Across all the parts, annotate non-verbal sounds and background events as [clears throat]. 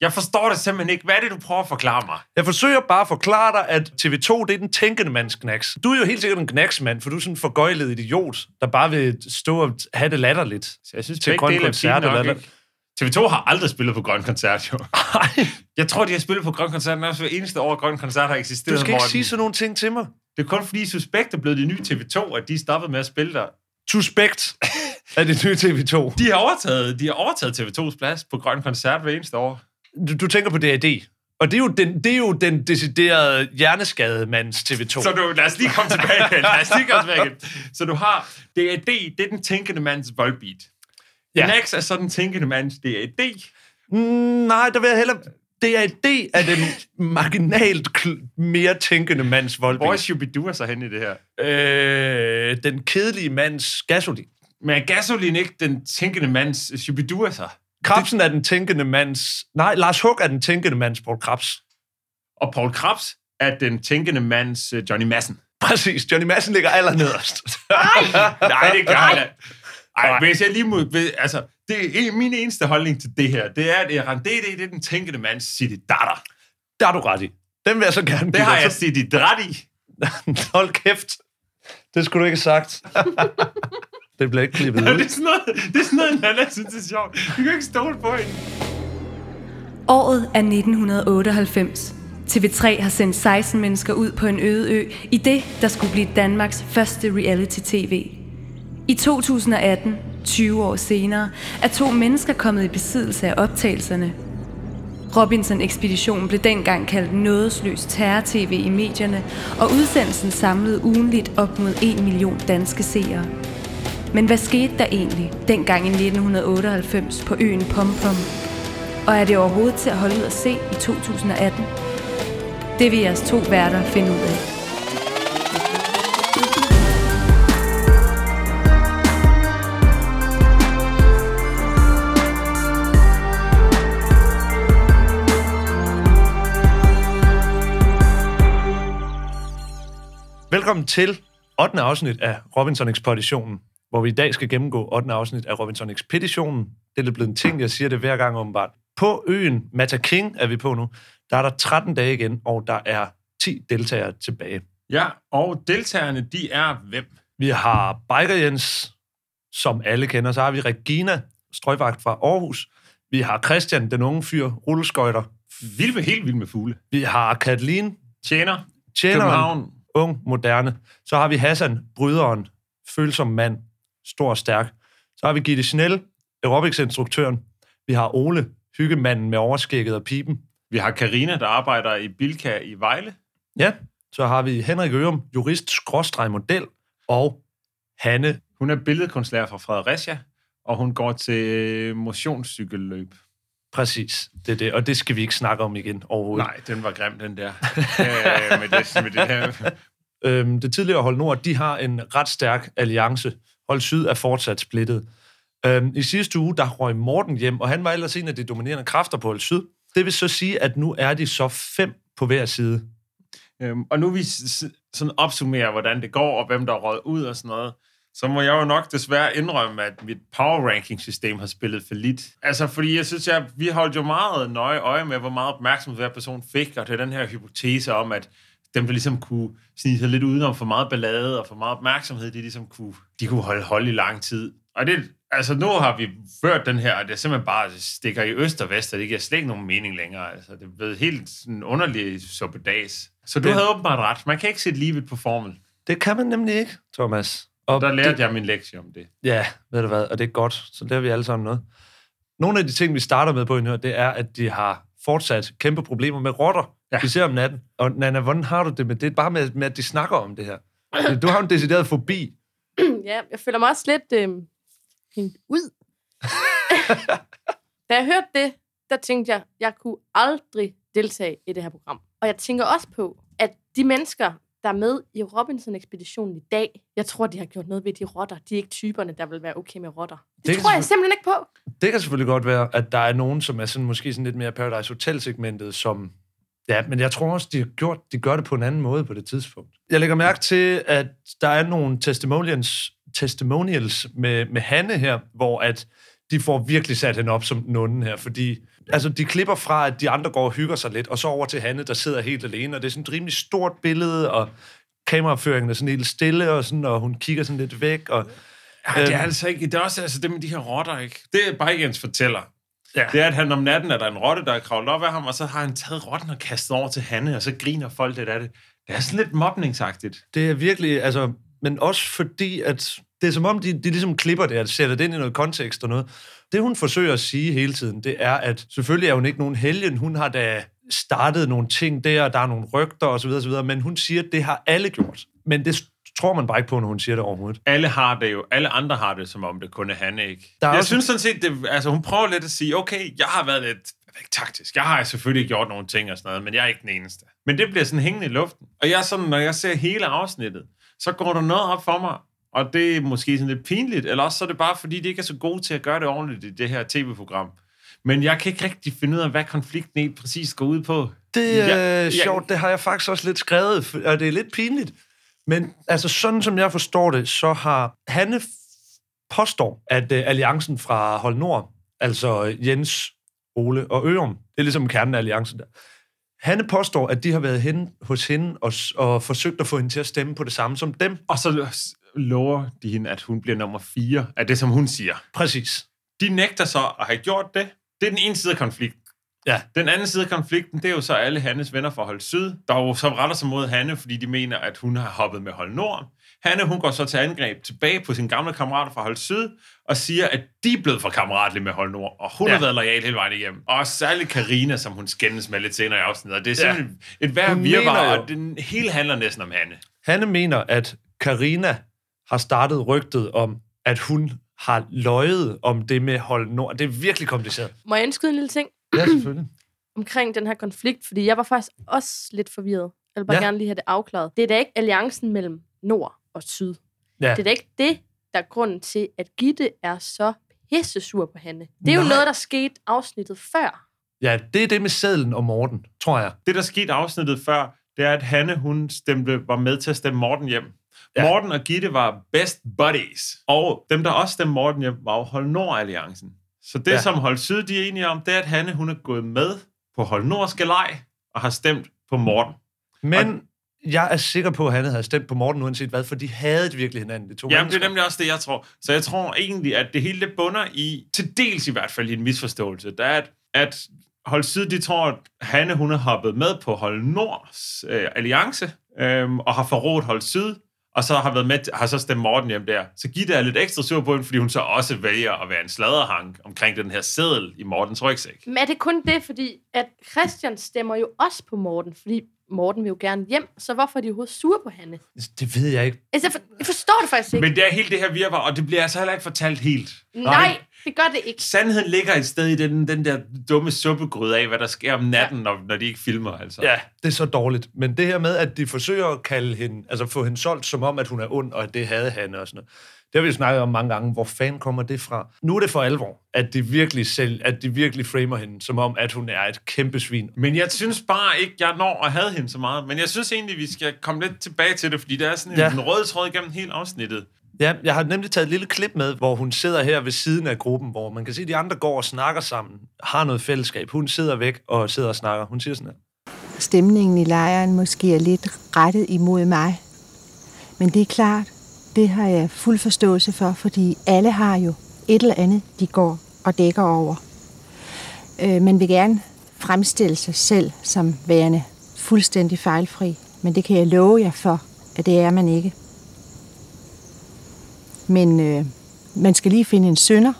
Jeg forstår det simpelthen ikke. Hvad er det, du prøver at forklare mig? Jeg forsøger bare at forklare dig, at TV2, det er den tænkende mands knacks. Du er jo helt sikkert en knacksmand, for du er sådan en forgøjlet idiot, der bare vil stå og have det latterligt. Så jeg synes, Til Grøn er Koncert eller ikke? TV2 har aldrig spillet på Grøn Koncert, jo. Ej, Jeg tror, de har spillet på Grøn Koncert nærmest hver eneste år, Grøn Koncert har eksisteret. du skal ikke Morten. sige sådan nogle ting til mig. Det er kun fordi Suspekt er blevet det nye TV2, at de stoppede med at spille der. Suspekt af det nye TV2. De har overtaget, de har overtaget TV2's plads på Grøn Koncert hver eneste år. Du, du tænker på DAD. Og det er jo den, det er jo den deciderede hjerneskade mands TV2. Så du, lad os lige komme tilbage igen. Lad os lige komme tilbage igen. Så du har DAD, det er den tænkende mands voldbeat. Ja. Ja. Nex er så den tænkende mands DAD. Mm, nej, der vil jeg hellere... DAD er den marginalt mere tænkende mands Hvor er voldbeat. Shubidua så hen i det her? Øh, den kedelige mands gasolin. Men er gasolin ikke den tænkende mands Shubidua så? Krabsen er den tænkende mands... Nej, Lars Hug er den tænkende mands Paul Krabs. Og Paul Krabs er den tænkende mands øh, Johnny Madsen. Præcis. Johnny Madsen ligger allernederst. Nej, det gør han. [laughs] Ej, Nej. hvis jeg lige må... Altså, det er min eneste holdning til det her, det er, at Eran DD, det er den tænkende mands City Datter. Der er du ret i. Den vil jeg så gerne Det har jeg City ret i. [laughs] Hold kæft. Det skulle du ikke have sagt. [laughs] det bliver ikke klippet Det ud. er sådan noget, det er sådan noget Nana synes er sjovt. Vi kan ikke stole på hende. Året er 1998. TV3 har sendt 16 mennesker ud på en øde ø i det, der skulle blive Danmarks første reality-tv. I 2018, 20 år senere, er to mennesker kommet i besiddelse af optagelserne. Robinson-ekspeditionen blev dengang kaldt nådesløs terror-tv i medierne, og udsendelsen samlede ugenligt op mod 1 million danske seere. Men hvad skete der egentlig dengang i 1998 på øen Pompom? Og er det overhovedet til at holde ud at se i 2018? Det vil jeres to værter finde ud af. Velkommen til 8. afsnit af Robinson Expeditionen, hvor vi i dag skal gennemgå 8. afsnit af Robinson Expeditionen. Det er lidt blevet en ting, jeg siger det hver gang åbenbart. På øen Mata King er vi på nu. Der er der 13 dage igen, og der er 10 deltagere tilbage. Ja, og deltagerne, de er hvem? Vi har Biker Jens, som alle kender. Så har vi Regina, strøgvagt fra Aarhus. Vi har Christian, den unge fyr, rulleskøjter. Vild med, helt vild med fugle. Vi har Kathleen, Tjener, tjeneren, København. ung, moderne. Så har vi Hassan, bryderen, følsom mand, stor og stærk. Så har vi Gitte Schnell, aerobics-instruktøren. Vi har Ole, hyggemanden med overskægget og pipen. Vi har Karina der arbejder i Bilka i Vejle. Ja, så har vi Henrik Ørum, jurist, skråstreg model, og Hanne. Hun er billedkunstlærer fra Fredericia, og hun går til motionscykelløb. Præcis, det er det. Og det skal vi ikke snakke om igen overhovedet. Nej, den var grim, den der. øh, med, det, med det her. [laughs] Øhm, det tidligere Hold Nord, de har en ret stærk alliance. Hold Syd er fortsat splittet. Øhm, I sidste uge, der røg Morten hjem, og han var ellers en af de dominerende kræfter på Hold Syd. Det vil så sige, at nu er de så fem på hver side. Øhm, og nu vi sådan opsummerer, hvordan det går, og hvem der er ud og sådan noget, så må jeg jo nok desværre indrømme, at mit power ranking system har spillet for lidt. Altså, fordi jeg synes, at vi holdt jo meget nøje øje med, hvor meget opmærksomhed hver person fik, og det er den her hypotese om, at dem, der ligesom kunne snige sig lidt udenom for meget ballade og for meget opmærksomhed, de ligesom kunne, de kunne holde hold i lang tid. Og det, altså nu har vi ført den her, og det er simpelthen bare stikker i øst og vest, og det giver slet ikke nogen mening længere. Altså, det er blevet helt sådan underlig suppedags. Så du Det- havde åbenbart ret. Man kan ikke sætte livet på formel. Det kan man nemlig ikke, Thomas. Og Der lærte det, jeg min lektie om det. Ja, ved du hvad, og det er godt. Så lærer vi alle sammen noget. Nogle af de ting, vi starter med på her, det er, at de har fortsat kæmpe problemer med rotter, Ja. især om natten. Og Nana, hvordan har du det med det? Bare med, med at de snakker om det her. Du har en decideret fobi. [clears throat] ja, jeg føler mig også lidt øh, hængt ud. [laughs] da jeg hørte det, der tænkte jeg, jeg kunne aldrig deltage i det her program. Og jeg tænker også på, at de mennesker, der er med i Robinson-ekspeditionen i dag, jeg tror, de har gjort noget ved de rotter. De er ikke typerne, der vil være okay med rotter. Det, Det tror jeg simpelthen ikke på. Det kan selvfølgelig godt være, at der er nogen, som er sådan, måske sådan lidt mere Paradise Hotel-segmentet, som... Ja, men jeg tror også, de, har gjort, de gør det på en anden måde på det tidspunkt. Jeg lægger mærke til, at der er nogle testimonials, testimonials med, med Hanne her, hvor at de får virkelig sat hende op som den onde her, fordi altså, de klipper fra, at de andre går og hygger sig lidt, og så over til Hanne, der sidder helt alene, og det er sådan et rimelig stort billede, og kameraføringen er sådan helt stille, og, sådan, og hun kigger sådan lidt væk, og Ja, det er Øhm. altså ikke... Det er også altså, det med de her rotter, ikke? Det er bare ikke ens fortæller. Ja. Det er, at han om natten er der en rotte, der er kravlet op af ham, og så har han taget rotten og kastet over til Hanne, og så griner folk lidt af det. Det er sådan lidt mobningsagtigt. Det er virkelig, altså, men også fordi, at det er som om, de, de ligesom klipper det, og sætter det ind i noget kontekst og noget. Det, hun forsøger at sige hele tiden, det er, at selvfølgelig er hun ikke nogen helgen. Hun har da startet nogle ting der, og der er nogle rygter osv., osv., men hun siger, at det har alle gjort. Men det tror man bare ikke på, når hun siger det overhovedet. Alle har det jo. Alle andre har det, som om det kun er Hanne, ikke? Der er jeg også- synes sådan set, det, altså hun prøver lidt at sige, okay, jeg har været lidt ikke taktisk. Jeg har selvfølgelig gjort nogle ting og sådan noget, men jeg er ikke den eneste. Men det bliver sådan hængende i luften. Og jeg sådan, når jeg ser hele afsnittet, så går der noget op for mig, og det er måske sådan lidt pinligt, eller også så er det bare, fordi de ikke er så gode til at gøre det ordentligt i det her tv-program. Men jeg kan ikke rigtig finde ud af, hvad konflikten helt præcis går ud på. Det er Ja, ja. sjovt, det har jeg faktisk også lidt skrevet, og det er lidt pinligt. Men altså, sådan som jeg forstår det, så har Hanne påstår, at uh, alliancen fra Hold Nord, altså øh, Jens, Ole og Ørum, det er ligesom kernen af alliancen der. Hanne påstår, at de har været hen hos hende og, og forsøgt at få hende til at stemme på det samme som dem. Og så lover de hende, at hun bliver nummer 4 af det, som hun siger. Præcis. De nægter så at have gjort det. Det er den ene side af konflikten. Ja. Den anden side af konflikten, det er jo så alle Hannes venner fra Hold Syd, der jo så retter sig mod Hanne, fordi de mener, at hun har hoppet med Hold Nord. Hanne, hun går så til angreb tilbage på sine gamle kammerater fra Hold Syd, og siger, at de er blevet for kammeratlige med Hold Nord, og hun ja. Ja. har været lojal hele vejen igennem. Og særligt Karina, som hun skændes med lidt senere i afsnittet. Det er Ja. simpelthen et værd virvar, og den hele handler næsten om Hanne. Hanne mener, at Karina har startet rygtet om, at hun har løjet om det med Hold Nord. Det er virkelig kompliceret. Må jeg indskyde en lille ting Ja, selvfølgelig. [clears throat] omkring den her konflikt? Fordi jeg var faktisk også lidt forvirret. Jeg vil bare Ja. gerne lige have det afklaret. Det er da ikke alliancen mellem nord og syd. Ja. Det er da ikke det, der er grunden til, at Gitte er så pissesur på Hanne. Det er jo Nej. noget, der skete afsnittet før. Ja, det er det med sædlen og Morten, tror jeg. det, der skete i afsnittet før, det er, at Hanne, hun stemte, var med til at stemme Morten hjem. Ja. Morten og Gitte var best buddies. Og dem, der også stemte Morten hjem, var jo Hold Nord-alliancen. Så det, ja. Som Hold Syd de er enige om, det er, at Hanne, hun er gået med på Hold Nord Skalej og har stemt på Morten. Men jeg er sikker på, at Hanne havde stemt på Morten uanset hvad, for de havde virkelig hinanden, de to Jamen, det mennesker. er nemlig også det, jeg tror. Så jeg tror egentlig, at det hele det bunder i, til dels i hvert fald i en misforståelse, der er, at, at Hold Syd, de tror, at Hanne, hun er hoppet med på Hold Nords øh, alliance, øhm, og har forrådt Hold Syd, og så har, været med, har så stemt Morten hjem der. Så Gitte er lidt ekstra sur på hende, fordi hun så også vælger at være en sladderhank omkring den her seddel i Mortens rygsæk. Men er det kun det, fordi at Christian stemmer jo også på Morten, fordi Morten vil jo gerne hjem, så hvorfor er de overhovedet sure på Hanne? Det ved jeg ikke. Altså, jeg, for, jeg forstår det faktisk ikke. Men det er helt det her virvar, og det bliver altså heller ikke fortalt helt. Nej, det gør det ikke. Sandheden ligger et sted i den, den der dumme suppegryde af, hvad der sker om natten, når, når de ikke filmer. Altså. Ja, det er så dårligt. Men det her med, at de forsøger at kalde hende, altså få hende solgt som om, at hun er ond, og at det havde han og sådan noget. Det har vi jo snakket om mange gange. Hvor fanden kommer det fra? Nu er det for alvor, at de virkelig selv, at de virkelig framer hende, som om, at hun er et kæmpe svin. Men jeg synes bare ikke, jeg når at have hende så meget. Men jeg synes egentlig, vi skal komme lidt tilbage til det, fordi der er sådan ja. en rød tråd igennem hele afsnittet. Ja, jeg har nemlig taget et lille klip med, hvor hun sidder her ved siden af gruppen, hvor man kan se, at de andre går og snakker sammen, har noget fællesskab. Hun sidder væk og sidder og snakker. Hun siger sådan her. stemningen i lejren måske er lidt rettet imod mig. Men det er klart, det har jeg fuld forståelse for, fordi alle har jo et eller andet, de går og dækker over. Øh, man vil gerne fremstille sig selv som værende fuldstændig fejlfri, men det kan jeg love jer for, at det er man ikke. Men øh, man skal lige finde en sønder,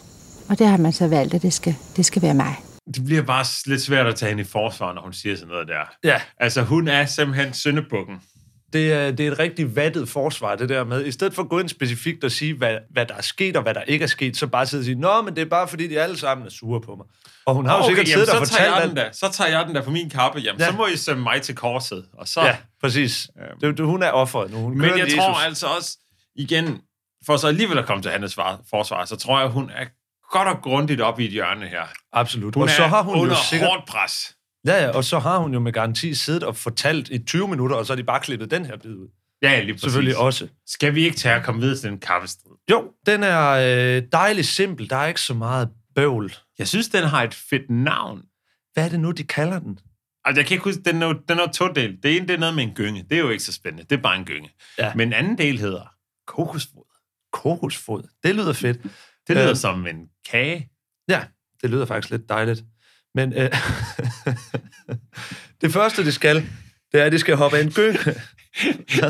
og der har man så valgt, at det skal, det skal være mig. Det bliver bare lidt svært at tage hende i forsvar, når hun siger sådan noget der. Ja, Altså, hun er simpelthen syndebukken. Det er, det er et rigtig vattet forsvar, det der med. I stedet for at gå ind specifikt og sige, hvad, hvad der er sket og hvad der ikke er sket, så bare sidde og sige, nå, men det er bare fordi, de alle sammen er sure på mig. Og hun har jo sikkert jamen, siddet og fortalt jeg den der. Så tager jeg den der på min kappe. Jamen, Ja. så må I sende mig til korset. Og så... Ja, præcis. Det, det, hun er offeret nu. Hun Men jeg Jesus. tror altså også, igen, for så alligevel at komme til svar- forsvar, så tror jeg, hun er godt og grundigt op i et hjørne her. Absolut. Hun og så har hun under jo sikkert... hårdt pres. Ja, ja, og så har hun jo med garanti siddet og fortalt i 20 minutter, og så har de bare klippet den her bid ud. Ja, lige præcis. Selvfølgelig også. Skal vi ikke tage og komme videre til den kappestrid? Jo, den er øh, dejligt simpel. Der er ikke så meget bøvl. Jeg synes, den har et fedt navn. Hvad er det nu, de kalder den? Altså, jeg kan ikke huske, den er, den er jo todelt. Det ene, det er noget med en gynge. Det er jo ikke så spændende. Det er bare en gynge. Ja. Men anden del hedder kokosfod. Kokosfod. Det lyder fedt. Det lyder Øh. som en kage. Ja, det lyder faktisk lidt dejligt. Men øh, [laughs] det første, de skal, det er, at de skal hoppe af en gynge. [laughs]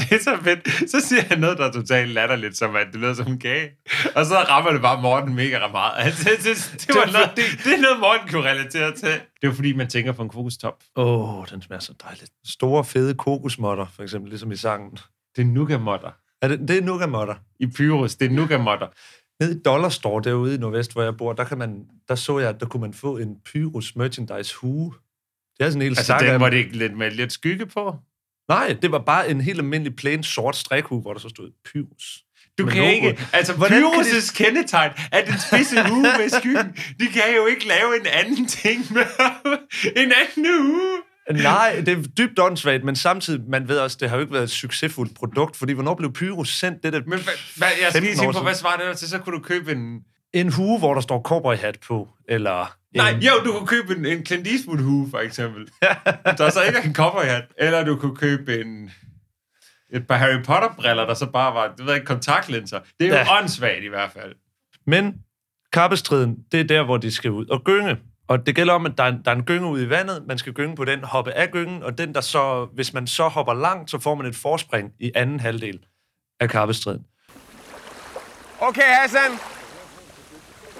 det er så fedt. Så siger han noget, der er totalt latterligt, som at det lyder som en kage. Og så rammer det bare Morten mega meget. Han, [laughs] det, det, det, var Det er noget, det er noget, Morten kunne relatere til. Det er fordi, man tænker på en kokostop. Åh, oh, den smager så dejligt. Store, fede kokosmotter, for eksempel, ligesom i sangen. Det er nougat-motter. Er det, det er nougat-motter. I Pyrus, det er nougat-motter. Nede i Dollar Store derude i Nordvest, hvor jeg bor, der, kan man, der så jeg, at der kunne man få en Pyrus merchandise hue. Det er sådan en hel Altså, den, dem. det er lidt med lidt skygge på. Nej, det var bare en helt almindelig plain sort strikhue, hvor der så stod Pyrus. Du kan logo. ikke... Altså, Pyrus' kendetegn er den spidse hue med skyggen. De kan jo ikke lave en anden ting med en anden hue. Nej, det er dybt åndssvagt, men samtidig, man ved også, det har jo ikke været et succesfuldt produkt, fordi hvornår blev Pyrus sendt det der? Men hvad, jeg skal lige 15 sige år på, hvad svarer det til? Så kunne du købe en... En hue, hvor der står cowboy hat på, eller... En, Nej, jo, du kunne købe en, en Clint Eastwood hue, for eksempel. der så ikke en cowboyhat. Eller du kunne købe en, et par Harry Potter-briller, der så bare var, det ved ikke, kontaktlinser. Det er jo ja. åndssvagt i hvert fald. Men kappestriden, det er der, hvor de skal ud og gynge. Og det gælder om, at der er, en, der er en gynge ude i vandet, man skal gynge på den, hoppe af gyngen, og den der så, hvis man så hopper langt, så får man et forspring i anden halvdel af kappestriden. Okay, Hassan.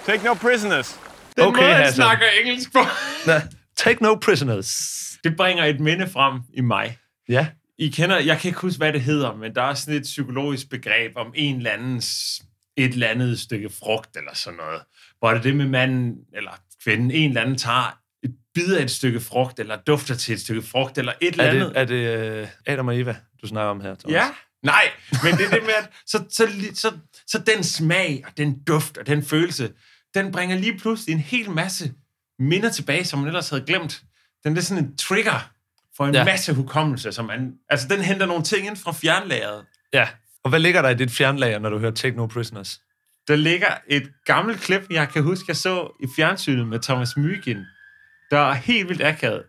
Take no prisoners. Den Okay, måde, Hassan. snakker engelsk på. [laughs] Take no prisoners. Det bringer et minde frem i mig. Ja, I kender, jeg kan ikke huske, hvad det hedder, men der er sådan et psykologisk begreb om en eller andens et eller andet stykke frugt eller sådan noget. Hvor det det med manden eller kvinden, en eller anden tager et bid af et stykke frugt, eller dufter til et stykke frugt, eller et eller er andet. det, er det uh, Adam og Eva, du snakker om her, Thomas? Ja, nej, men det er det med, at så, så, så, så den smag, og den duft, og den følelse, den bringer lige pludselig en hel masse minder tilbage, som man ellers havde glemt. Den er sådan en trigger for en Ja. ja. masse hukommelse, som man, altså den henter nogle ting ind fra fjernlageret. ja. Og hvad ligger der i dit fjernlager, når du hører Take No Prisoners? Der ligger et gammelt klip, jeg kan huske, jeg så i fjernsynet med Thomas Mygin, der er helt vildt akavet.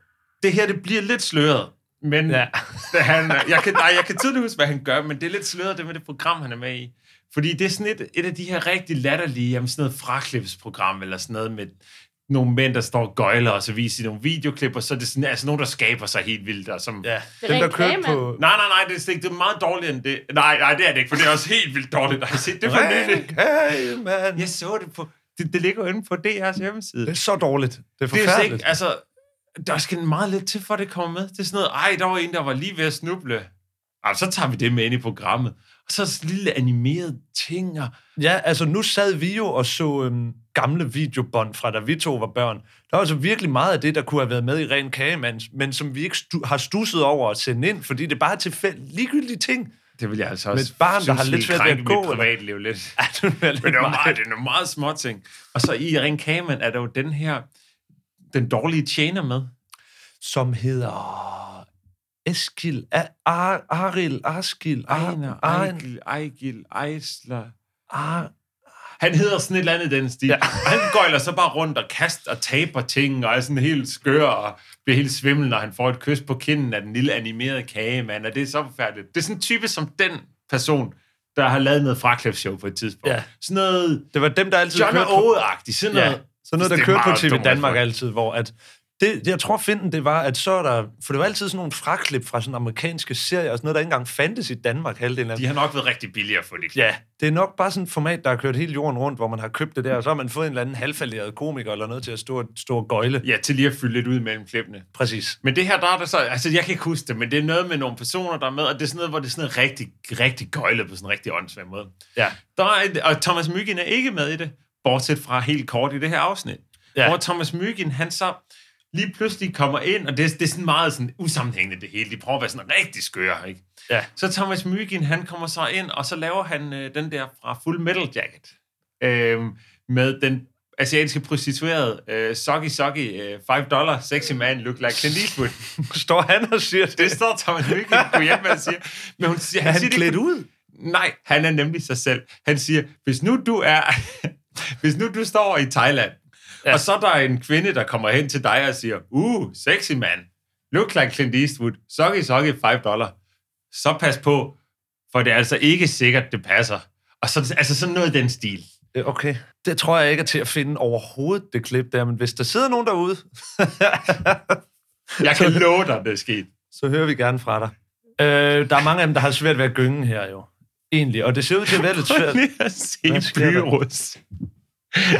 Det her, det bliver lidt sløret, men ja. [laughs] han, jeg, kan, nej, jeg kan tydeligt huske, hvad han gør, men det er lidt sløret, det med det program, han er med i. Fordi det er sådan et, et af de her rigtig latterlige, jamen sådan noget fraklipsprogram, eller sådan noget med nogle mænd, der står og gøjler, og så viser de nogle videoklip, og så er det sådan, altså nogen, der skaber sig helt vildt, og som... Ja, er dem der kørte på... Nej, nej, nej, det er, slet det er meget dårligere end det. Nej, nej, det er det ikke, for det er også helt vildt dårligt. Jeg har set det for nylig. Man. Jeg så det på... Det, det ligger jo inde på DR's hjemmeside. Det er så dårligt. Det er Det er slet forfærdeligt. ikke, altså, der skal meget lidt til, for at det kommer med. Det er sådan noget, ej, der var en, der var lige ved at snuble. Altså, så tager vi det med ind i programmet. Og så er der sådan lille animerede ting, og Ja, altså nu sad vi jo og så øhm, gamle videobånd fra da vi to var børn. Der var altså virkelig meget af det, der kunne have været med i Ren Kagemand, men som vi ikke stu- har stusset over at sende ind, fordi det bare er tilfældigt ligegyldige ting. det vil jeg altså Med også et barn, der synes har lidt svært ved at gå, privatliv lidt. [laughs] Ja, det er lidt Men det er meget. det er nogle meget små ting. Og så i Ring Kamen er der jo den her, den dårlige tjener med. Som hedder Eskil, Ar- Aril, Askil, Ar- Ejner, Ejn- Ejgil, Ejsler. Ar- Han hedder sådan et eller andet den stil. Ja. Og han gøjler så bare rundt og kaster og taber ting, og er sådan helt skør, og bliver helt svimmel, når han får et kys på kinden af den lille animerede kagemand, og det er så forfærdeligt. Det er sådan en type som den person, der har lavet noget fraklipsshow på et tidspunkt. Ja. Sådan noget Det var dem, der altid John kørte på... Sådan noget, Ja, sådan noget, der er kørte på TV dumt, Danmark altså. altid, hvor at det, det, jeg tror, finden det var, at så er der... For det var altid sådan nogle fraklip fra sådan amerikanske serier, og sådan noget, der ikke engang fandtes i Danmark halvdelen af De har nok været rigtig billige at få det. Ja, det er nok bare sådan et format, der har kørt hele jorden rundt, hvor man har købt det der, og så har man fået en eller anden halvfalderet komiker eller noget til at stå, stå og gøjle. Ja, til lige at fylde lidt ud mellem klippene. Præcis. Men det her, der er der så... Altså, jeg kan ikke huske det, men det er noget med nogle personer, der er med, og det er sådan noget, hvor det er sådan noget rigtig, rigtig gøjlet på sådan en rigtig åndssvag måde. Ja. Der er et, og Thomas Myggen er ikke med i det, bortset fra helt kort i det her afsnit. Ja. Hvor Thomas Myggen, han så lige pludselig kommer ind, og det, er- det er sådan meget sådan usammenhængende det hele. De prøver at være sådan rigtig skøre, ikke? Ja. Så Thomas Myggen, han kommer så ind, og så laver han øh, den der fra Full Metal Jacket. Øh, med den asiatiske prostituerede, øh, Soggy Soggy, øh, 5 dollar, sexy man, look like Clint Eastwood. [laughs] Står han og siger det? Det står Thomas Myggen på hjem med at sige. Men hun siger, Er han siger det klædt ikke- ud? Nej, han er nemlig sig selv. Han siger, hvis nu du er, [laughs] hvis nu du står i Thailand, Ja. Og så er der en kvinde, der kommer hen til dig og siger, uh, sexy man, look like Clint Eastwood, soggy, soggy, 5 dollar. Så pas på, for det er altså ikke sikkert, det passer. Og så, altså sådan noget i den stil. Øh, Okay. Det tror jeg ikke er til at finde overhovedet, det klip der, men hvis der sidder nogen derude, [laughs] Jeg kan love dig, det er sket. så hører vi gerne fra dig. Øh, der er mange af dem, der har svært ved at gynge her jo. Egentlig. Og det ser ud til at være lidt [laughs] svært. lige at se? Pyrus.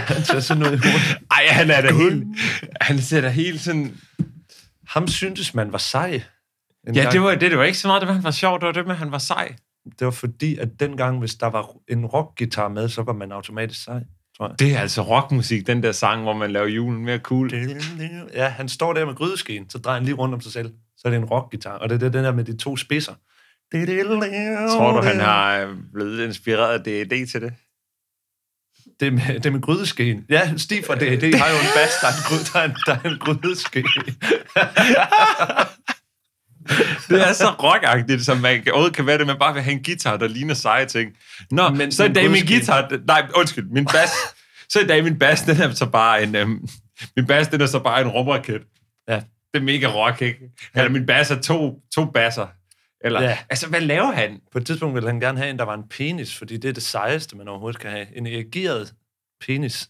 Han ser sådan noget i hovedet. Ej, han er da helt... Han ser da helt sådan... Ham syntes, man var sej. Ja, gang. det var det. Det var ikke så meget, det var, han var sjov. Det var det med, at han var sej. det var fordi, at dengang, hvis der var en rockgitar med, så var man automatisk sej, tror jeg. Det er altså rockmusik, den der sang, hvor man laver julen mere cool. Ja, han står der med grydeskeen, så drejer han lige rundt om sig selv. Så er det en rockgitar, og det er den der med de to spidser. Tror du, han har øh, blevet inspireret af D&D til det? Det med, det med grydeskeen. Ja, Stig fra D&D har jo en bas, der er en, gry, der er en, der er en grydeske. [laughs] Det er så rockagtigt, som man kan, overhovedet kan være det, man bare vil have en guitar, der ligner seje ting. Nå, Men så en dag min guitar... Nej, undskyld, min bas... så i dag min bas, den er så bare en... Øhm, min bas, den er så bare en rumraket. Ja. Det er mega rock, ikke? Eller min bas er to, to basser. Eller, Ja. altså, hvad laver han? På et tidspunkt ville han gerne have en, der var en penis, fordi det er det sejeste, man overhovedet kan have. En erigeret penis.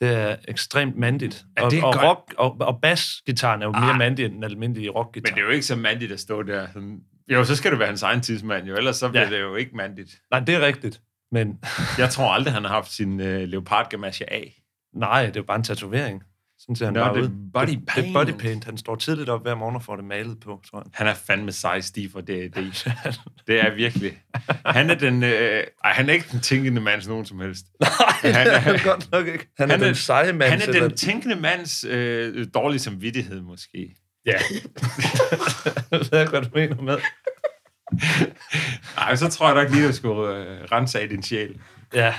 Det er ekstremt mandigt. Ja, og, det er og, godt. rock, og, og bassgitaren er jo mere Ah. mandig end den almindelige rockgitar. Men det er jo ikke så mandigt at stå der. Jo, så skal det være hans egen tidsmand, jo. Ellers så bliver ja. det jo ikke mandigt. Nej, det er rigtigt. Men Jeg tror aldrig, han har haft sin øh, leopardgamasje af. nej, det er jo bare en tatovering. Sådan ser han Nå, bare det er ud. body det, det paint. body paint. Han står tidligt op hver morgen og får det malet på, tror jeg. Han er fandme sej stiv for det. Det, [laughs] det er virkelig. Han er den... Øh, ej, han er ikke den tænkende mands nogen som helst. [laughs] Nej, Han er- han godt nok ikke. Han, han er er- den seje mand. Han er den tænkende mands øh, dårlige samvittighed, måske. Ja. [laughs] det er godt, du mener med. Nej, så tror jeg nok lige, at du skulle øh, rense af din sjæl. Ja.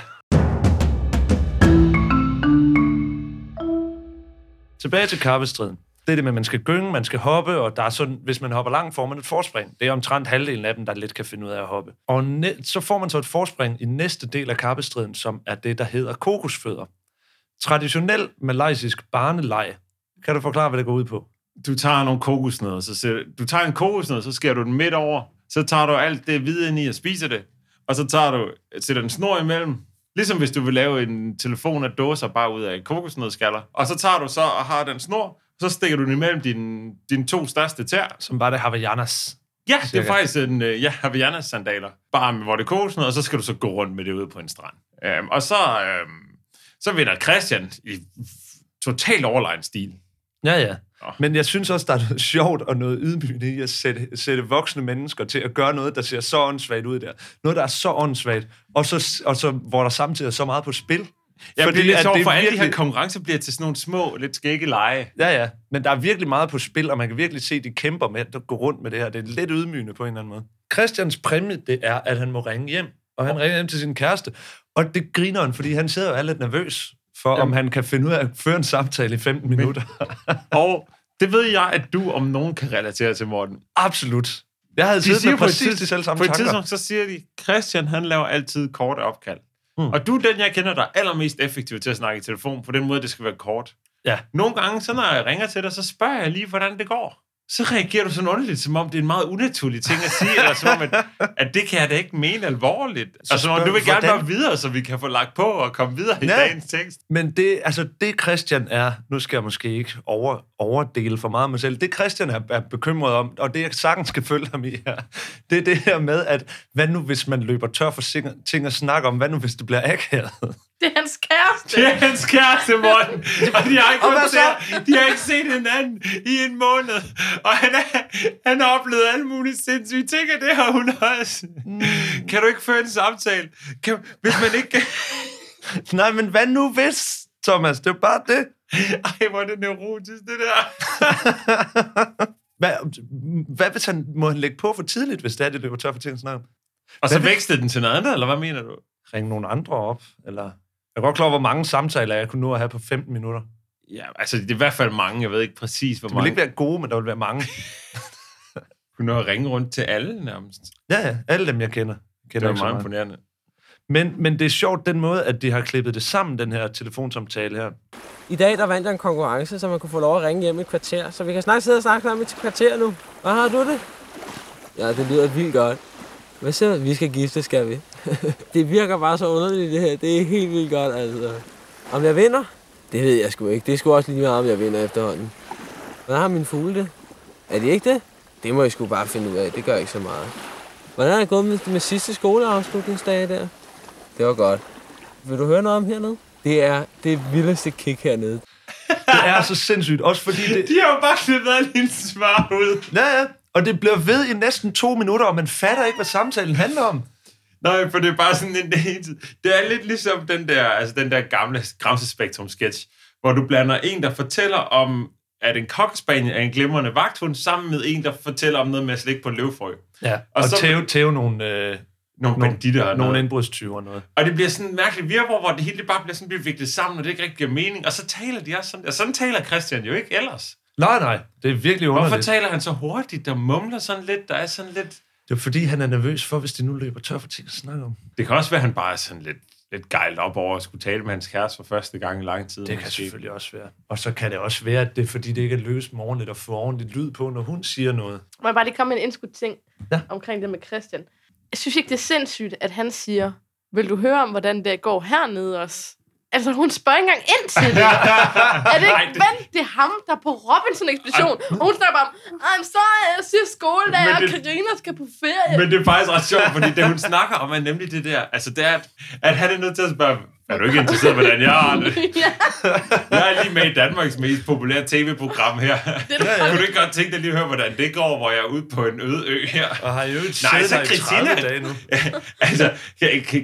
Tilbage til kappestriden. Det er det med, at man skal gynge, man skal hoppe, og der er sådan, hvis man hopper langt, får man et forspring. Det er omtrent halvdelen af dem, der lidt kan finde ud af at hoppe. Og ne- så får man så et forspring i næste del af kappestriden, som er det, der hedder kokosfødder. Traditionel malaysisk barneleg. Kan du forklare, hvad det går ud på? Du tager nogle kokosnødder, så ser, du tager en kokosnød, så skærer du den midt over, så tager du alt det hvide ind i og spiser det, og så tager du, sætter en snor imellem, ligesom hvis du vil lave en telefon af dåser bare ud af kokosnødskaller, og så tager du så og har den snor, så stikker du den imellem dine, dine to største tær, Som var det Havaianas. Ja, det er Cirka. faktisk en øh, ja, Havaianas sandaler. Bare med, hvor det kokosnød, og så skal du så gå rundt med det ude på en strand. Øhm, og så, øhm, så vinder Christian i total overlegen stil. Ja, ja. Men jeg synes også, der er noget sjovt og noget ydmygende i at sætte, sætte voksne mennesker til at gøre noget, der ser så åndssvagt ud der. Noget, der er så åndssvagt, og så, og så hvor der samtidig er så meget på spil. At sjovt, det er for alle de her konkurrencer bliver til sådan nogle små, lidt skægge lege. Ja, ja. Men der er virkelig meget på spil, og man kan virkelig se, at de kæmper med at gå rundt med det her. Det er lidt ydmygende på en eller anden måde. Christians præmie, det er, at han må ringe hjem. Og han ringer hjem til sin kæreste. Og det griner han, fordi han sidder og er lidt nervøs for, Jamen. om han kan finde ud af at føre en samtale i 15 minutter. [laughs] Og det ved jeg, at du om nogen kan relatere til, Morten. Absolut. Jeg havde siddet med præcis de selv samme på et tidspunkt, så siger de, Christian, han laver altid korte opkald. Hmm. Og du er den, jeg kender, der er allermest effektiv til at snakke i telefon, på den måde, det skal være kort. Ja. Nogle gange, så når jeg ringer til dig, så spørger jeg lige, hvordan det går. Så reagerer du sådan underligt, som om det er en meget unaturlig ting at sige, eller som om, at, [laughs] at det kan jeg da ikke mene alvorligt. Så altså, du vil gerne hvordan- være videre, så vi kan få lagt på og komme videre i Ja. dagens tekst. Men det, altså det Christian er, nu skal jeg måske ikke over, overdele for meget af mig selv, det Christian er, er bekymret om, og det jeg sagtens skal følge ham i her, det er det her med, at hvad nu hvis man løber tør for ting at snakke om, hvad nu hvis det bliver akavet? Det er hans kæreste. Det er hans kæreste, Morten. Og de har ikke, kun set, de har ikke set hinanden i en måned. Og han, er, han har oplevet alle mulige sindssyge ting, og det har hun også. Mm. Kan du ikke føre en samtale? Kan, hvis man ikke. [laughs] Nej, men hvad nu hvis, Thomas? Det er bare det. Ej, hvor er det neurotisk, det der. [laughs] Hvad, hvad hvis han må han lægge på for tidligt, hvis det er, det løber tør for ting at snakke om? Og så vækstede den til noget andet, eller hvad mener du? Ringe nogle andre op, eller... Jeg er godt klar over, hvor mange samtaler jeg kunne nå at have på 15 minutter. Ja, altså, det er i hvert fald mange. Jeg ved ikke præcis, hvor Det vil mange. ikke være gode, men der vil være mange. [laughs] [laughs] kunne nå at ringe rundt til alle nærmest. Ja, ja, alle dem, jeg kender. Det kender er ikke så meget imponerende. Men, men det er sjovt den måde, at de har klippet det sammen, den her telefonsamtale her. I dag der vandt jeg en konkurrence, så man kunne få lov at ringe hjem i et kvarter. Så vi kan snart sidde og snakke sammen i et kvarter nu. Hvad har du det? Ja, det lyder vildt godt. Hvad så? Vi skal gifte, skal vi. [laughs] det virker bare så underligt, det her. Det er helt vildt godt, altså. Om jeg vinder? Det ved jeg sgu ikke. Det er sgu også lige meget, om jeg vinder efterhånden. Hvordan har mine fugle det? Er de ikke det? Det må jeg sgu bare finde ud af. Det gør ikke så meget. Hvordan er det gået med, med sidste skoleafslutningsdag der? Det var godt. Vil du høre noget om hernede? Det er det vildeste kick hernede. [laughs] Det er så sindssygt, også fordi det... De har jo bare klippet alle hendes svar ud. Ja, ja. Og det bliver ved i næsten to minutter, og man fatter ikke, hvad samtalen handler om. Nej, for det er bare sådan en [laughs] det hele tid. Det er lidt ligesom den der, altså den der gamle Gramsespektrum sketch, hvor du blander en, der fortæller om, at en cockspaniel er en glimrende vagthund, sammen med en, der fortæller om noget med at slikke på en løvfrø. Ja, og, Og så- tæve, tæve nogle, øh, Nogle nogle, banditter og nogle noget. indbrudstyver og noget. Og det bliver sådan en mærkelig virvor, hvor det hele bare bliver sådan bliver viklet sammen, og det ikke rigtig giver mening. Og så taler de også sådan. Og sådan taler Christian jo ikke ellers. Nej, nej, det er virkelig Hvorfor underligt. taler han så hurtigt og mumler sådan lidt? Der er sådan lidt... Det er fordi, han er nervøs for, hvis de nu løber tør for ting at snakke om. Det kan også være, at han bare er sådan lidt, lidt gejlt op over at skulle tale med hans kæreste for første gang i lang tid. Det kan måske. selvfølgelig også være. Og så kan det også være, at det er fordi, det ikke er løst morgenligt at få ordentligt lyd på, når hun siger noget. Må jeg bare lige komme med en indskudt ting Ja. omkring det med Christian. Jeg synes ikke, det er sindssygt, at han siger, vil du høre om, hvordan det går hernede også? Altså, hun spørger ikke engang ind til det. [laughs] er det Nej, ikke det- vent, det er ham, der er på Robinson-ekspedition. Og hun snakker bare om, I'm sorry, jeg siger skoledag, Men og det- Karina skal på ferie. Men det er faktisk ret sjovt, fordi det hun snakker om, er nemlig det der, altså det er, at, at han er nødt til at spørge, er du ikke interesseret i, hvordan jeg har det? [laughs] ja, Jeg er lige med i Danmarks mest populære tv-program her. det er ja, Kunne du ikke godt tænke dig lige at høre, hvordan det går, hvor jeg er ude på en øde ø her? Og har jo ikke Nej, så Christina. 30 dage nu. [laughs] altså,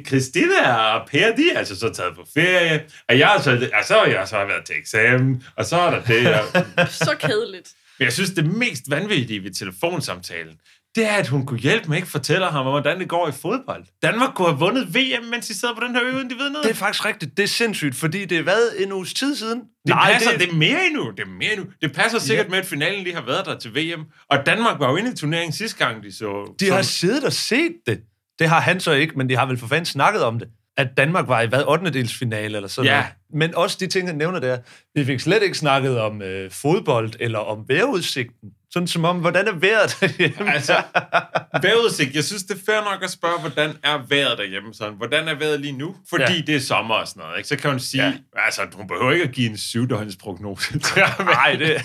Christina og Per, de er altså så taget på ferie, og jeg har så, og så har jeg så været til eksamen, og så er der det. Og, så kedeligt. men jeg synes, det mest vanvittige ved telefonsamtalen, det er, at hun kunne hjælpe mig, ikke fortæller ham, hvordan det går i fodbold. Danmark kunne have vundet VM, mens de sidder på den her ø, uden de ved noget. Det er faktisk rigtigt. Det er sindssygt, fordi det er hvad, en uges tid siden? Det Nej, passer, det... det er mere endnu. Det er mere endnu. Det passer sikkert ja. med, at finalen lige har været der til VM. Og Danmark var jo inde i turneringen sidste gang, de så... De så... har siddet og set det. Det har han så ikke, men de har vel for fanden snakket om det. At Danmark var i hvad, 8. delsfinale eller sådan Ja. noget. Men også de ting, han nævner der. Vi fik slet ikke snakket om øh, fodbold eller om vejrudsigten. Sådan som om, hvordan er vejret derhjemme? Altså, [laughs] vejrudsigt. Jeg synes, det er fair nok at spørge, hvordan er vejret derhjemme? Sådan, hvordan er vejret lige nu? Fordi Ja. det er sommer og sådan noget. Ikke? Så kan hun sige, Ja. altså, hun behøver ikke at give en syvdøgnsprognose. [laughs] Nej, det... [laughs]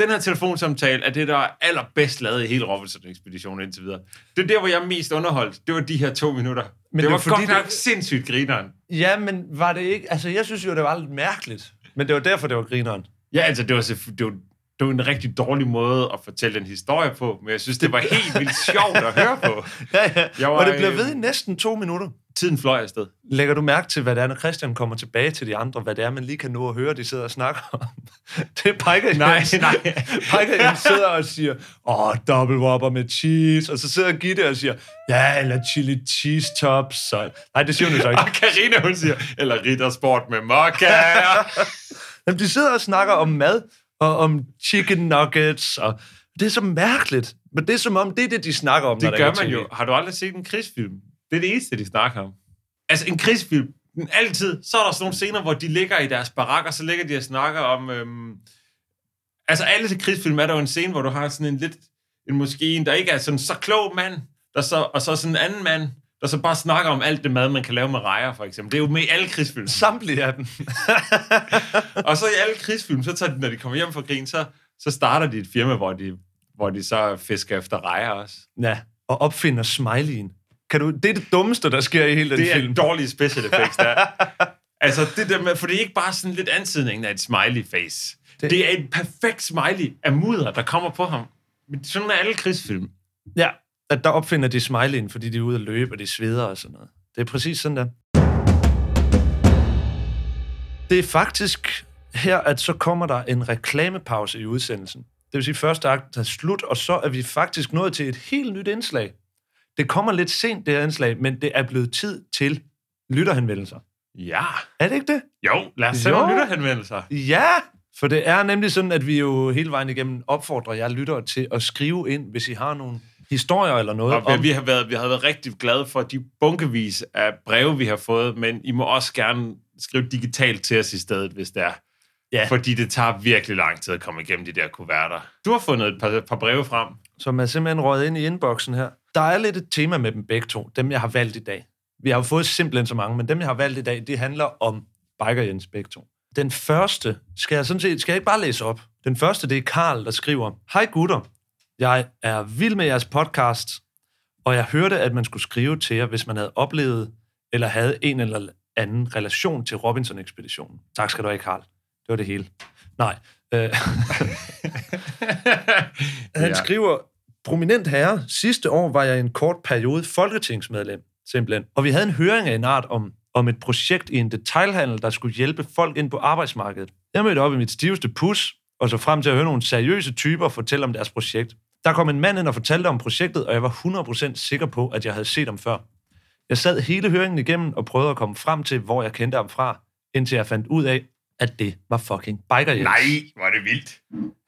Den her telefonsamtale er det, der er allerbedst lavet i hele Robinson-ekspeditionen indtil videre. Det er der, hvor jeg er mest underholdt. Det var de her to minutter. Men det det, var var godt nok det- sindssygt grineren. ja, men var det ikke... Altså, jeg synes jo, det var lidt mærkeligt. Men det var derfor, det var grineren. Ja, altså, det var, det var, det var en rigtig dårlig måde at fortælle den historie på, men jeg synes, det var helt vildt sjovt at høre på. [laughs] Ja, ja. Jeg var, og det bliver øh, ved i næsten to minutter. Tiden fløj afsted. Lægger du mærke til, hvad det er, når Christian kommer tilbage til de andre, hvad det er, man lige kan nå at høre, de sidder og snakker om? [laughs] Det er Piker Nej, nej. [laughs] Piker sidder og siger, åh, double whopper med cheese, og så sidder Gitte og siger, ja, eller chili cheese tops. Så... Nej, det siger hun jo så ikke. Og Karina hun siger, eller riddersport med mokka. Jamen, de sidder og snakker om mad, og om chicken nuggets, og det er så mærkeligt. Men det er som om, det er det, de snakker om, når det der gør ikke er man TV. jo. Har du aldrig set en krigsfilm? Det er det eneste, de snakker om. Altså, en krigsfilm, altid, så er der sådan nogle scener, hvor de ligger i deres barak, og så ligger de og snakker om... Øhm, altså, alle til krigsfilm er der jo en scene, hvor du har sådan en lidt... En måske en, der ikke er sådan så klog mand, der så, og så sådan en anden mand, der så bare snakker om alt det mad, man kan lave med rejer, for eksempel. Det er jo med i alle krigsfilm. Samtlige af dem. [laughs] Og så i alle krigsfilm, så tager de, når de kommer hjem fra krigen, så, så starter de et firma, hvor de, hvor de så fisker efter rejer også. Ja, og opfinder smileyen. Kan du, det er det dummeste, der sker i hele den Det er film. dårlige special effects, der. [laughs] altså, det der med, for det er ikke bare sådan lidt antydning af et smiley face. Det- Det, er et perfekt smiley af mudder, der kommer på ham. Sådan er alle krigsfilm. Ja, at der opfinder de smileyen, fordi de er ude at løbe, og de sveder og sådan noget. Det er præcis sådan der. Det er faktisk her, at så kommer der en reklamepause i udsendelsen. Det vil sige, at første akt er slut, og så er vi faktisk nået til et helt nyt indslag. Det kommer lidt sent, det her indslag, men det er blevet tid til lytterhenvendelser. Ja. Er det ikke det? Jo, lad os se lytterhenvendelser. Ja, for det er nemlig sådan, at vi jo hele vejen igennem opfordrer jer lyttere til at skrive ind, hvis I har nogle historier eller noget Og vi, om... vi, har været, vi har været rigtig glade for de bunkevis af breve, vi har fået, men I må også gerne skrive digitalt til os i stedet, hvis det er. Ja. Fordi det tager virkelig lang tid at komme igennem de der kuverter. Du har fundet et par, par breve frem. som er simpelthen røget ind i inboxen her. Der er lidt et tema med dem begge to, dem jeg har valgt i dag. Vi har jo fået simpelthen så mange, men dem jeg har valgt i dag, det handler om Biker Jens begge to. Den første, skal jeg sådan set, skal jeg ikke bare læse op? Den første, det er Karl, der skriver, Hej gutter, jeg er vild med jeres podcast, og jeg hørte, at man skulle skrive til jer, hvis man havde oplevet eller havde en eller anden relation til Robinson-ekspeditionen. Tak skal du have, Karl. Det var det hele. Nej. Øh, [laughs] Han skriver, prominent herre, sidste år var jeg i en kort periode folketingsmedlem, simpelthen. Og vi havde en høring af en art om, om et projekt i en detailhandel, der skulle hjælpe folk ind på arbejdsmarkedet. Jeg mødte op i mit stiveste pus, og så frem til at høre nogle seriøse typer fortælle om deres projekt. Der kom en mand ind og fortalte om projektet, og jeg var 100% sikker på, at jeg havde set ham før. Jeg sad hele høringen igennem og prøvede at komme frem til, hvor jeg kendte ham fra, indtil jeg fandt ud af, at det var fucking Biker Jens. Nej, hvor er det vildt.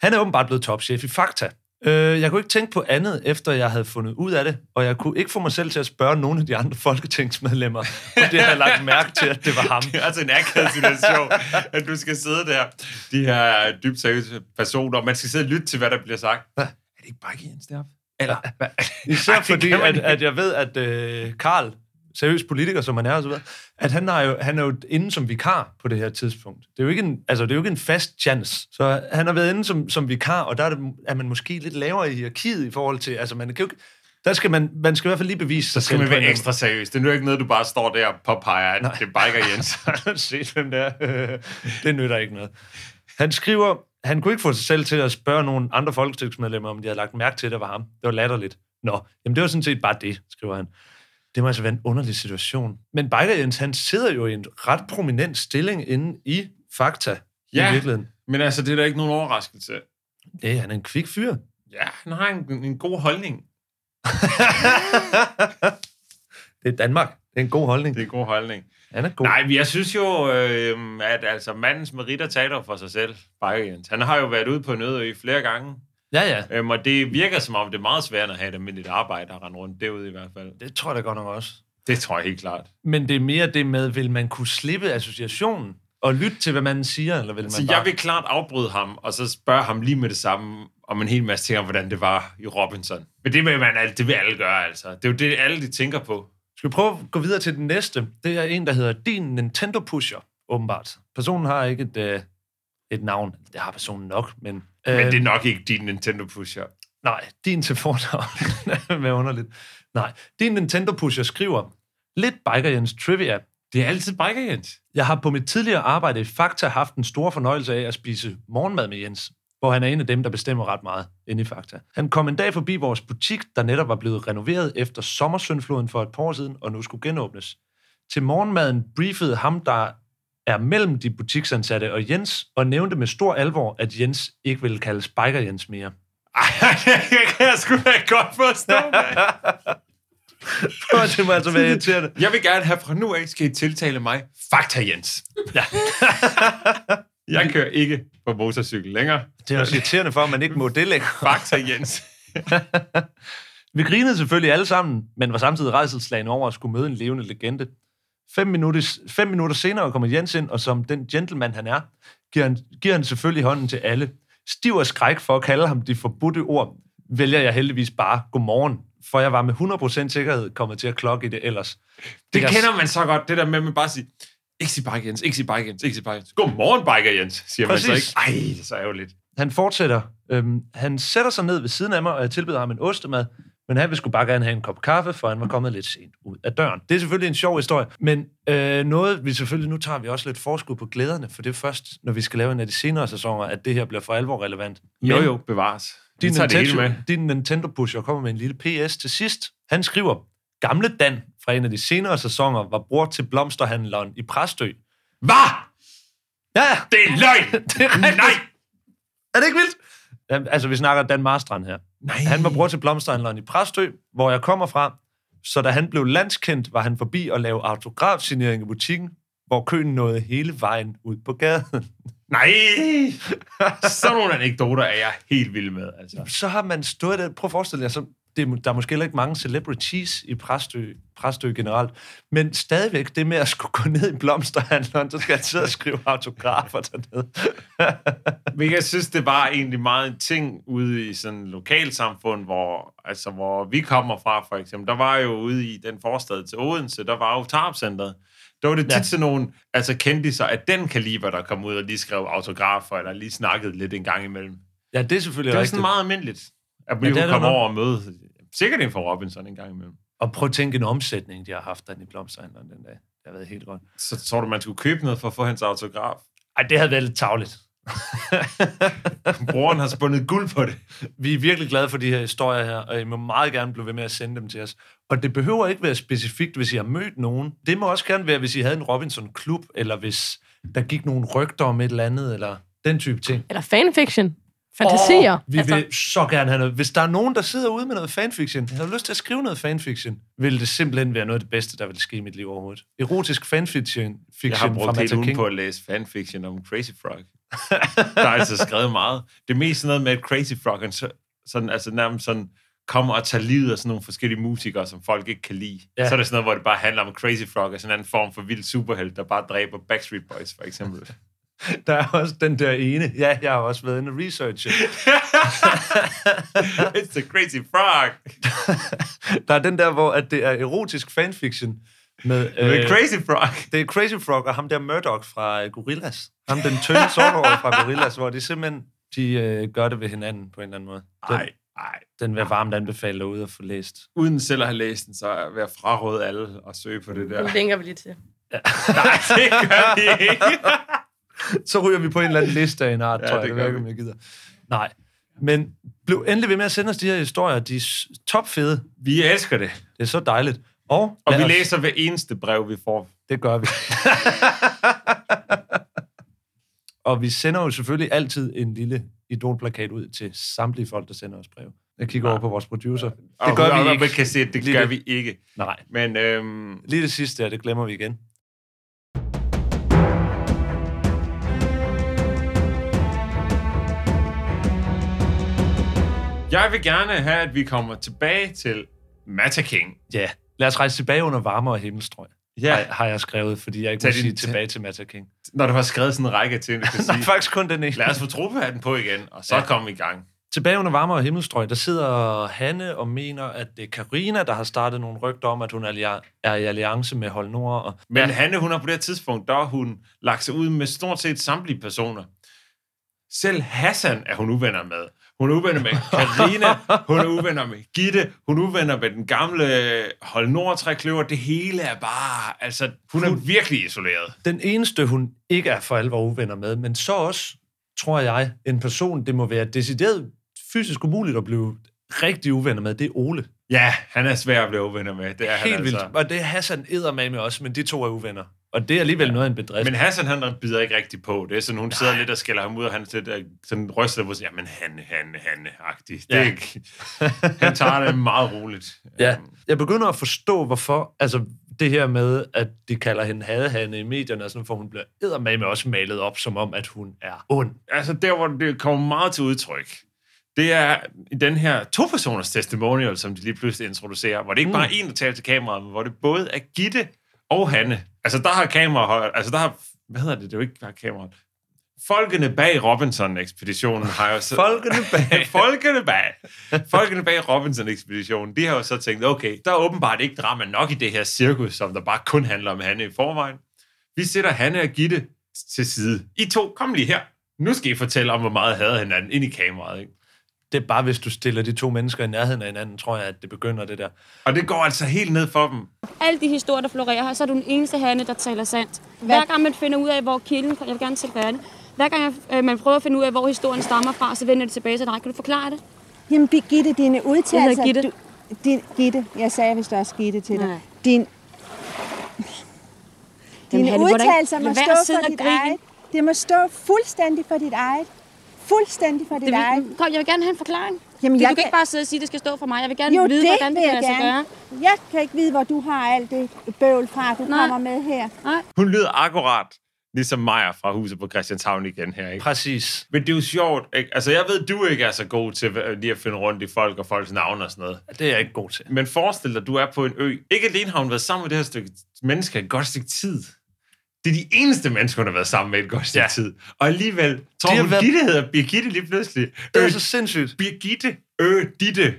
Han er åbenbart blevet topchef i Fakta. Øh, jeg kunne ikke tænke på andet, efter jeg havde fundet ud af det, og jeg kunne ikke få mig selv til at spørge nogle af de andre folketingsmedlemmer, og det har jeg lagt mærke til, at det var ham. [laughs] Det er altså en akavet situation, at du skal sidde der, de her dybt seriøse personer, og man skal sidde og lytte til, hvad der bliver sagt. Hvad? Er det ikke bare Jens deroppe? Eller? [laughs] Især Ej, fordi, at, at jeg ved, at øh, Karl, seriøs politiker, som han er, og så videre, at han er, jo, han er jo inde som vikar på det her tidspunkt. Det er jo ikke en, altså, det er jo ikke en fast chance. Så han har været inde som, som vikar, og der er, det, er man måske lidt lavere i hierarkiet i forhold til, altså man kan jo ikke, der skal man, man skal i hvert fald lige bevise sig Så skal man være ekstra seriøs. Det er nu ikke noget, du bare står der og påpeger, at Nej. det er Biker Jens. [laughs] Set, hvem det er. [laughs] det nytter ikke noget. Han skriver, han kunne ikke få sig selv til at spørge nogle andre folketingsmedlemmer, om de havde lagt mærke til, at det var ham. Det var latterligt. Nå, jamen det var sådan set bare det, skriver han. Det må altså være en underlig situation. Men Jens, han sidder jo i en ret prominent stilling inde i Fakta Ja. i virkeligheden. Men altså, det er da ikke nogen overraskelse. Det er han er en kvik fyr. Ja, han har en, en god holdning. [laughs] Det er Danmark. Det er en god holdning. Det er en god holdning. Han er god. Nej, men jeg synes jo, øh, at altså, mandens meritter taler for sig selv, Biker Jens. Han har jo været ude på en øde ø flere gange, Ja, ja. øhm, og det virker som om, det er meget svært at have et almindeligt arbejde og rende rundt derude i hvert fald. Det tror jeg da godt nok også. Det tror jeg helt klart. Men det er mere det med, vil man kunne slippe associationen og lytte til, hvad man siger, eller vil man Så bare... jeg vil klart afbryde ham, og så spørge ham lige med det samme om en hel masse ting om, hvordan det var i Robinson. Men det vil, man, det vil alle gøre, altså. Det er jo det, alle de tænker på. Skal vi prøve at gå videre til den næste? Det er en, der hedder Din Nintendo Pusher, åbenbart. Personen har ikke et, øh, et navn. Det har personen nok, men... Men det er nok ikke din Nintendo Pusher. Nej, din til fornavn. Hvad underligt. Nej, din Nintendo Pusher skriver, lidt Biker Jens Trivia. Det er altid Biker Jens. Jeg har på mit tidligere arbejde i Fakta haft en stor fornøjelse af at spise morgenmad med Jens, hvor han er en af dem, der bestemmer ret meget inde i Fakta. Han kom en dag forbi vores butik, der netop var blevet renoveret efter sommersøndfloden for et par år siden, og nu skulle genåbnes. Til morgenmaden briefede ham, der er mellem de butiksansatte og Jens, og nævnte med stor alvor, at Jens ikke ville kaldes Biker Jens mere. Ej, [laughs] det kan jeg sgu da godt forstå, det må altså være irriterende. Jeg vil gerne have fra nu af, skal I tiltale mig Fakta Jens. Ja. [laughs] Jeg kører ikke på motorcykel længere. Det er også irriterende for, at man ikke må det længere. Fakta Jens. [laughs] Vi grinede selvfølgelig alle sammen, men var samtidig rejselslagen over at skulle møde en levende legende. Fem minutter, fem minutter senere kommer Jens ind, og som den gentleman han er, giver han, giver han selvfølgelig hånden til alle. Stiv og skræk for at kalde ham de forbudte ord, vælger jeg heldigvis bare godmorgen, for jeg var med 100% sikkerhed kommet til at klokke i det ellers. Det kan- kender man så godt, det der med, at man bare siger, ikke sig Biker Jens, ikke sig Biker Jens, ikke sig Biker Jens. Godmorgen, Biker Jens, siger man Præcis. så ikke. Ej, det er så ærgerligt. Han fortsætter. Øhm, han sætter sig ned ved siden af mig, og jeg tilbyder ham en ostemad, men han vil skulle bare gerne have en kop kaffe, for han var kommet lidt sent ud af døren. Det er selvfølgelig en sjov historie, men øh, noget, vi selvfølgelig, nu tager vi også lidt forskud på glæderne, for det er først, når vi skal lave en af de senere sæsoner, at det her bliver for alvor relevant. Jo, Men jo, bevares. Vi Din tager det hele Nintendo, med. din Nintendo Pusher kommer med en lille PS til sidst. Han skriver, gamle Dan fra en af de senere sæsoner var bror til blomsterhandleren i Præstø. Hvad? Ja, Det er løgn! [laughs] det er rigtigt. Nej! Er det ikke vildt? Altså, vi snakker Dan Marstrand her. Nej. Han var bror til blomsterhandleren i Præstø, hvor jeg kommer fra. Så da han blev landskendt, var han forbi og lave autografsignering i butikken, hvor køen nåede hele vejen ud på gaden. Nej! [laughs] Sådan nogle anekdoter er jeg helt vild med, altså. Så har man stået der, prøv at forestille jer, så det, er- der er måske heller ikke mange celebrities i Præstø, Præstø generelt, men stadigvæk det med at skulle gå ned i blomsterhandleren, så skal jeg sidde og skrive autografer dernede. [laughs] Men jeg synes, det var egentlig meget en ting ude i sådan et lokalsamfund, hvor, altså, hvor vi kommer fra, for eksempel. Der var jo ude i den forstad til Odense, der var jo Tarpcenteret. Der var det tit Ja. sådan nogle altså, kendiser af den kaliber, der kom ud og lige skrev autografer, eller lige snakkede lidt en gang imellem. Ja, det er selvfølgelig Det var rigtigt. sådan meget almindeligt, at vi Ja, er kunne komme over og møde sikkert en fra Robinson en gang imellem. Og prøv at tænke en omsætning, de har haft derinde i blomsterhandleren den dag. Det har været helt godt. Så tror du, man skulle købe noget for at få hans autograf? Ej, det havde været lidt tavligt. [laughs] Broren har spundet guld på det. Vi er virkelig glade for de her historier her, og I må meget gerne blive ved med at sende dem til os. Og det behøver ikke være specifikt, hvis I har mødt nogen. Det må også gerne være, hvis I havde en Robinson-klub, eller hvis der gik nogle rygter om et eller andet, eller den type ting. Eller fanfiction. Fantasier. Åh, vi altså... vil så gerne have noget. Hvis der er nogen, der sidder ude med noget fanfiction, jeg har lyst til at skrive noget fanfiction, vil det simpelthen være noget af det bedste, der vil ske i mit liv overhovedet. Erotisk fanfiction Jeg fiction har fra brugt hele Mata King. på at læse fanfiction om Crazy Frog. [laughs] der er altså skrevet meget. Det er mest sådan noget med, at Crazy Frog sådan, altså nærmest sådan, kommer og tager livet af sådan nogle forskellige musikere, som folk ikke kan lide. Ja. Så er det sådan noget, hvor det bare handler om Crazy Frog, og sådan en anden form for vild superhelt, der bare dræber Backstreet Boys, for eksempel. [laughs] Der er også den der ene. Ja, jeg har også været inde og researche. [laughs] It's the Crazy Frog. Der er den der, hvor at det er erotisk fanfiction med... The øh, Crazy Frog. Det er Crazy Frog og ham der Murdoch fra øh, Gorillaz. Ham den tynde sorthårede fra Gorillaz, hvor de simpelthen de, øh, gør det ved hinanden på en eller anden måde. Den, Nej, nej. den vil jeg varmt anbefale derude at få læst. Uden selv at have læst den, så vil jeg fraråde alle at søge på det der. Den linker vi lige til. [laughs] Nej, det gør de ikke. Så ryger vi på en eller anden liste af en art, Ja, ja, tror jeg. det Det ikke, vi. om jeg gider. Nej. Men bliv endelig ved med at sende os de her historier. De er topfede. Vi elsker det. Det er så dejligt. Og, Og vi os- læser hver eneste brev, vi får. Det gør vi. [laughs] og vi sender jo selvfølgelig altid en lille idolplakat ud til samtlige folk, der sender os brev. Jeg kigger over på vores producer. Det Og gør og vi ikke. kan se, at det Lige gør det. vi ikke. Nej. Men øhm, Lige det sidste her, det glemmer vi igen. jeg vil gerne have, at vi kommer tilbage til Mata King. Ja, lad os rejse tilbage under varmere himmelstrøg. Ja, Har, har jeg skrevet, fordi jeg ikke Tag må sige tilbage til Mata King. når du har skrevet sådan en række ting, du kan [laughs] Nej, sige. faktisk kun den ene. Lad os få tropehatten på igen, og så Ja. komme i gang. Tilbage under varmere himmelstrøg, der sidder Hanne og mener, at det er Karina, der har startet nogle rygter om, at hun er i alliance med Hold Nord. Og, Men ja. Hanne, hun har på det tidspunkt, der har hun lagt sig ud med stort set samtlige personer. Selv Hassan er hun uvenner med. Hun er uvenner med Karina, hun er uvenner med Gitte, hun er uvenner med den gamle Hold Nord trækløver. Det hele er bare, altså, hun er virkelig isoleret. Den eneste, hun ikke er for alvor uvenner med, men så også, tror jeg, en person, det må være decideret fysisk umuligt at blive rigtig uvenner med, det er Ole. Ja, han er svær at blive uvenner med. Det er han Helt altså. vildt. Og det er Hassan med også, men de to er uvenner. Og det er alligevel ja. noget af en bedrift. Men Hassan, han bider ikke rigtig på. Det er sådan, hun sidder lidt og skælder ham ud, og han lidt, sådan ryster på sig. Jamen, han, han, han, agtig. Det Ja. er ikke. Han tager det meget roligt. Ja, Øhm, jeg begynder at forstå, hvorfor, altså det her med, at de kalder hende hadehanne i medierne, og sådan, for hun bliver eddermame også malet op, som om, at hun er ond. altså der, hvor det kommer meget til udtryk, det er i den her to-personers testimonial, som de lige pludselig introducerer, hvor det ikke Mm. bare er en, der taler til kameraet, men hvor det både er Gitte og Hanne. Altså der har kamera, altså der har, hvad hedder det, det er jo ikke bare kamera. Folkene bag Robinson-ekspeditionen har jo så... Folkene bag. [laughs] Folkene bag. Folkene bag Robinson-ekspeditionen, de har jo så tænkt, okay, der er åbenbart ikke drama nok i det her cirkus, som der bare kun handler om Hanne i forvejen. Vi sætter Hanne og Gitte til side. I to, kom lige her. Nu skal I fortælle om, hvor meget hader hinanden ind i kameraet. Ikke? Det er bare, hvis du stiller de to mennesker i nærheden af hinanden, tror jeg, at det begynder det der. Og det går altså helt ned for dem. alle de historier, der florerer her, så er du den eneste Hanne, der taler sandt. Hver gang man finder ud af, hvor kilden... Jeg vil gerne til færdig. Hver gang jeg, øh, man prøver at finde ud af, hvor historien stammer fra, så vender det tilbage til dig. Kan du forklare det? Jamen, Birgitte, dine udtalelser... Gitte. Du, din, Gitte, jeg sagde vist også Gitte til dig. Nej. Din, dine Hanne, hvordan- udtalelser må stå for dit eget. Det må stå fuldstændig for dit eget. Fuldstændig for dit det eget. vil, kom, jeg vil gerne have en forklaring. Jamen, Du jeg kan kan- ikke bare sidde og sige, at det skal stå for mig. Jeg vil gerne Jo, vide, det hvordan det kan jeg lade sig gøre. Jeg kan ikke vide, hvor du har alt det bøvl fra, du Nej. kommer med her. Hun lyder akkurat Ligesom Maja fra huset på Christianshavn igen her, ikke? Præcis. Men det er jo sjovt, ikke? Altså, jeg ved, du ikke er så god til lige at finde rundt i folk og folks navne og sådan noget. Det er jeg ikke god til. Men forestil dig, du er på en ø. Ikke alene har hun været sammen med det her stykke mennesker et godt stykke tid. Det er de eneste mennesker, hun har været sammen med et godt stykke Ja. tid. Og alligevel, tror De har hun, været- Gitte hedder Birgitte lige pludselig. Det er Øh, så sindssygt. Birgitte, ø, Ditte.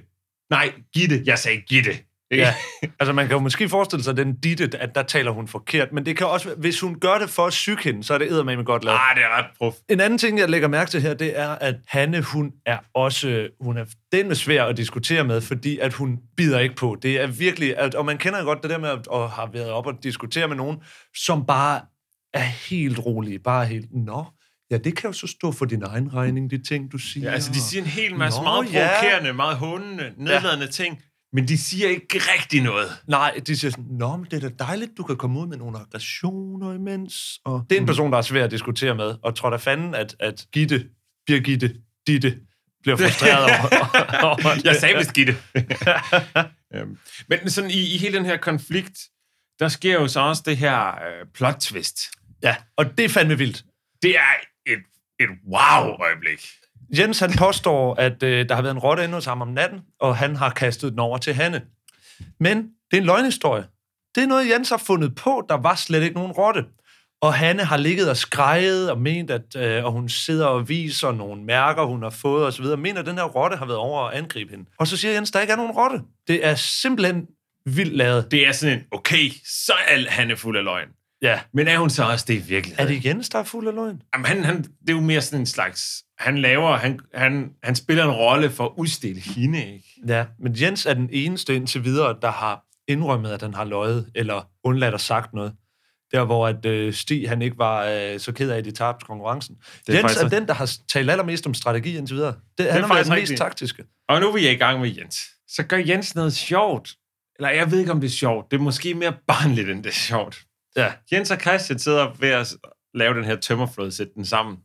Nej, Gitte. Jeg sagde Gitte. Ikke? Ja. Altså, man kan jo måske forestille sig, at den ditte, at der taler hun forkert. Men det kan også hvis hun gør det for at syge hende, så er det eddermame godt lavet. Ah, det er ret prof. En anden ting, jeg lægger mærke til her, det er, at Hanne, hun er også, hun er den med svær at diskutere med, fordi at hun bider ikke på. Det er virkelig, at, og man kender godt det der med, at og har været op og diskutere med nogen, som bare er helt rolige, bare helt, nå, ja, det kan jo så stå for din egen regning, de ting, du siger. Ja, altså, de siger en hel masse Nå, meget ja. provokerende, meget hundende, nedladende ting, men de siger ikke rigtig noget. Nej, de siger sådan, nå, men det er da dejligt, du kan komme ud med nogle aggressioner imens. Og det er en person, der er svær at diskutere med, og tror da fanden, at, at Gitte, Birgitte, Ditte, bliver frustreret over, [laughs] over det. Jeg sagde vist Gitte. [laughs] Øhm, Men sådan i, i hele den her konflikt, der sker jo så også det her øh, plot twist. Ja, og det er fandme vildt. Det er et, et wow-øjeblik. Jens han påstår, at øh, der har været en rotte inde hos ham om natten, og han har kastet den over til Hanne. Men det er en løgnhistorie. Det er noget, Jens har fundet på. Der var slet ikke nogen rotte. Og Hanne har ligget og skrejet og ment, at øh, og hun sidder og viser nogle mærker, hun har fået osv. Mener, at den her rotte har været over at angribe hende. Og så siger Jens, der ikke er nogen rotte. Det er simpelthen vildt lavet. Det er sådan en, okay, så er han er fuld af løgn. Ja. Men er hun så også det i Er virkeligheden? det Jens, der er fuld af løgn? Jamen, han, han, det er jo mere sådan en slags... Han laver... Han, han, han spiller en rolle for at udstille hende, ikke? Ja, men Jens er den eneste indtil videre, der har indrømmet, at han har løjet, eller undladt at sagt noget. Der, hvor at, øh, Stig han ikke var øh, så ked af, at de tabte konkurrencen. er Jens faktisk er den, der har talt allermest om strategi indtil videre. Det, han er faktisk den mest rigtigt. taktiske. Og nu er vi i gang med Jens. Så gør Jens noget sjovt. Eller jeg ved ikke, om det er sjovt. Det er måske mere barnligt, end det er sjovt. Ja. Jens og Christian sidder ved at lave den her tømmerflåde, sætte den sammen. Mhm.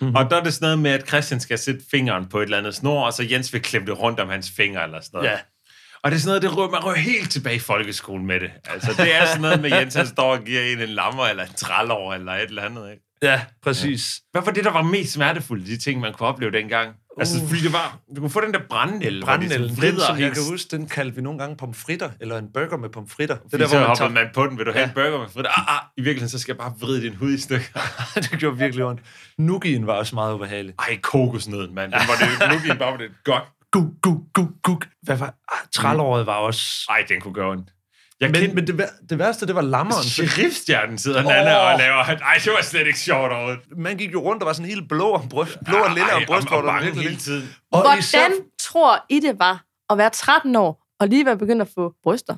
Mm-hmm. Og der er det sådan noget med, at Christian skal sætte fingeren på et eller andet snor, og så Jens vil klemme det rundt om hans finger eller sådan noget. Ja. Og det er sådan noget, det rører, man rører helt tilbage i folkeskolen med det. Altså, det er sådan noget med, [laughs] Jens han står og giver en en lammer, eller en trælår, eller et eller andet. Ikke? Ja, præcis. Hvad var det, der var mest smertefuldt, de ting, man kunne opleve dengang? Altså, fordi det var, du kunne få den der brændenæl, Brændenælden, hvor de den, som jeg kan huske, den kaldte vi nogle gange pomfritter, eller en burger med pomfritter. Det er der, hvor man, man man på den, vil du have Ja. en burger med fritter? Ah, ah, i virkeligheden, så skal jeg bare vride din hud i stykker. tager... [laughs] det gjorde virkelig ondt. Nugien var også meget ubehagelig. Ej, kokosnøden, mand. Den var det, nu gik bare var det godt. Gug, gug, gug, gug. Hvad var... Ah, trælåret var også... Ej, den kunne gøre ondt. Jeg Men, kendte, men det, det værste, det var lammeren. Sheriffstjernen sidder oh. Nana og laver... Ej, det var slet ikke sjovt overhovedet. Man gik jo rundt og var sådan helt blå om bryst, blå og lille om Ej, brystvorter. og, og, virkelig. hele tiden. Og Hvordan især... tror I, det var at være 13 år og lige være begyndt at få bryster?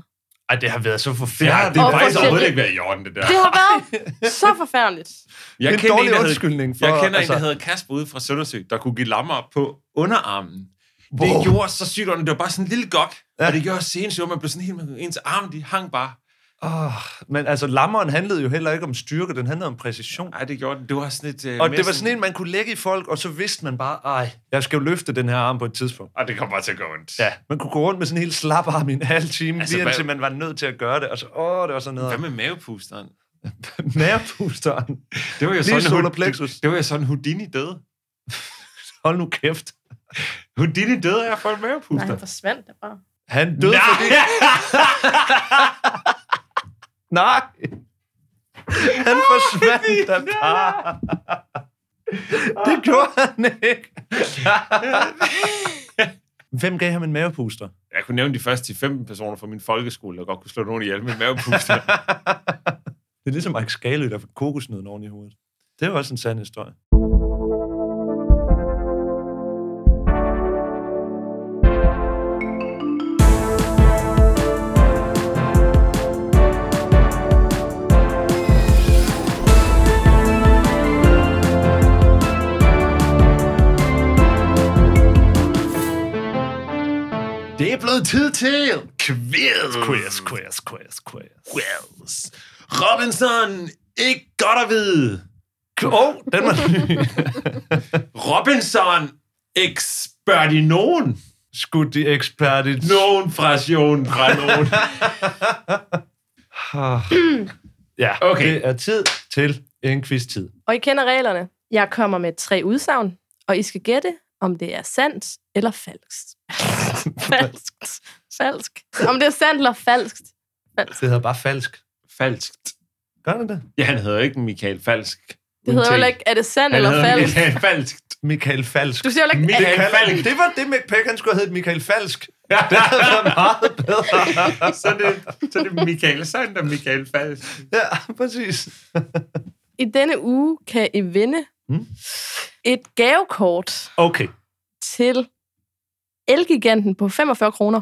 Ej, det har været så forfærdeligt. det har Og faktisk overhovedet ikke været i orden, det der. Det har været [laughs] så forfærdeligt. Jeg en kender dårlig der undskyldning for, Jeg kender altså- en, der hedder Kasper ude fra Søndersø, der kunne give lammer på underarmen. Wow. Det gjorde så sygt. Det var bare sådan en lille gok. Ja. Og det gjorde sindssygt ondt. Man blev sådan helt... Ens arme, de hang bare. Oh, men altså, lammeren handlede jo heller ikke om styrke, den handlede om præcision. Nej, det gjorde den. Det var sådan et... Uh, Og det var sådan en, man kunne lægge i folk, og så vidste man bare, ej, jeg skal jo løfte den her arm på et tidspunkt. Og det kom bare til at gå ondt. Ja, man kunne gå rundt med sådan en helt slap arm i en halv time, Altså, lige hvad- indtil man var nødt til at gøre det. Og så, åh, det var sådan Hvad noget. med mavepusteren? [laughs] Mærepusteren. Det var jo Lige sådan, plexus. Det, det var jo sådan, Houdini døde. Hold nu kæft. Houdini døde af at få en Nej, mavepuster. han forsvandt der bare. Han døde Nej. fordi... Nej. Han forsvandt da bare. Det gjorde han ikke. Hvem gav ham en mavepuster? Jeg kunne nævne de første 15 personer fra min folkeskole, der godt kunne slå nogen ihjel med en mavepuster. [laughs] Det er ligesom Mike Skalø, der fik kokosnøden oven i hovedet. Det er også en sand historie. Det er blevet tid til quiz. Quiz, quiz, quiz, quiz. Quiz. Robinson, ikke godt at vide. Åh, oh, den var. [laughs] Robinson, ekspert i nogen. Skud de ekspert i... Nogen fra Sion fra nogen. [sighs] Ja, Okay. det er tid til en quiz-tid. Og I kender reglerne. Jeg kommer med tre udsagn, og I skal gætte, om det er sandt eller falskt. [laughs] falskt. Falsk. Om det er sandt eller falskt. Det hedder bare falsk. Falskt. Gør det det? Ja, han hedder ikke Michael Falsk. Det hedder jo heller ikke, er det sandt Han eller falskt? Michael Falsk. Michael Falsk. Du siger ikke, Michael er, Falk. Det var det, Mick Peck, han skulle have heddet Michael Falsk. Ja. Det havde været meget bedre. [laughs] så, er det, så er det Michael Sand og Michael Falsk. Ja, præcis. i denne uge kan I vinde Mm. et gavekort Okay. til Elgiganten på 45 kroner.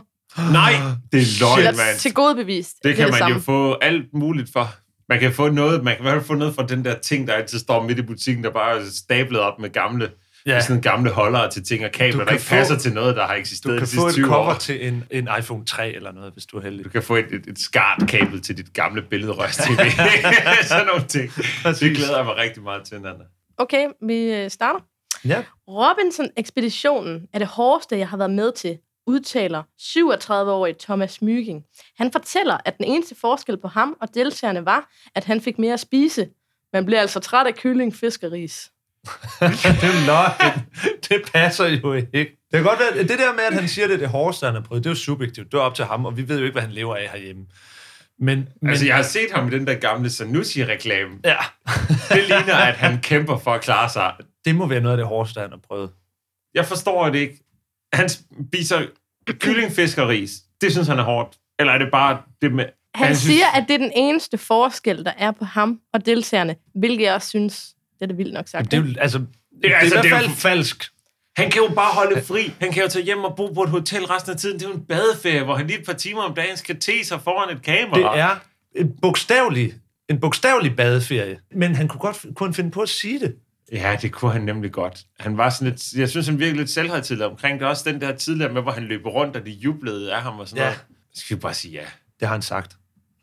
Nej, det er løgn, mand. til gode bevis. Det kan er man samme. jo få alt muligt for. Man kan få noget, man kan i hvert fald få noget fra den der ting, der altid står midt i butikken, der bare er stablet op med gamle, Ja. sådan gamle holdere til ting og Du kabler, der kan ikke få- passer til noget, der har Du eksisteret kan de få sidste et 20 cover år. til en, en iPhone 3 eller noget, hvis du er heldig. Du kan få et, et, et skarpt-kabel til dit gamle billedrøst TV. [laughs] [laughs] Sådan nogle ting. Det glæder jeg mig rigtig meget til, Nana. Okay, vi øh, starter. Ja. Robinson-ekspeditionen er det hårdeste, jeg har været med til, udtaler 37-årige Thomas Myging. Han fortæller, at den eneste forskel på ham og deltagerne var, at han fik mere at spise. Man bliver altså træt af kylling, fisk og ris. [laughs] det er løgn. Det passer jo ikke. Det kan godt være, det der med, at han siger, det er det hårdeste, han har prøvet, det er jo subjektivt. Det er op til ham, og vi ved jo ikke, hvad han lever af herhjemme. Men, men Altså, jeg har set ham i den der gamle Sanusi-reklame. ja, [laughs] Det ligner, at han kæmper for at klare sig. det må være noget af det hårdeste, han har prøvet. Jeg forstår det ikke. Han spiser kylling, fisk og ris. Det synes han er hårdt. Eller er det bare det med... Han, han synes- siger, at det er den eneste forskel, der er på ham og deltagerne, hvilket jeg også synes, det er det vildt nok sagt. Det er jo, altså, det er, det er altså, det er jo falsk. Han kan jo bare holde fri. Han kan jo tage hjem og bo på et hotel resten af tiden. Det er jo en badeferie, hvor han lige et par timer om dagen skal te sig foran et kamera. Det er en bogstavelig, en bogstavelig badeferie. Men han kunne godt kunne finde på at sige det. Ja, det kunne han nemlig godt. Han var sådan lidt, jeg synes, han virkede lidt selvhøjtidlig omkring det. Også den der tidligere med, hvor han løb rundt, og de jublede af ham og sådan Ja. noget. Så skal vi bare sige ja. Det har han sagt.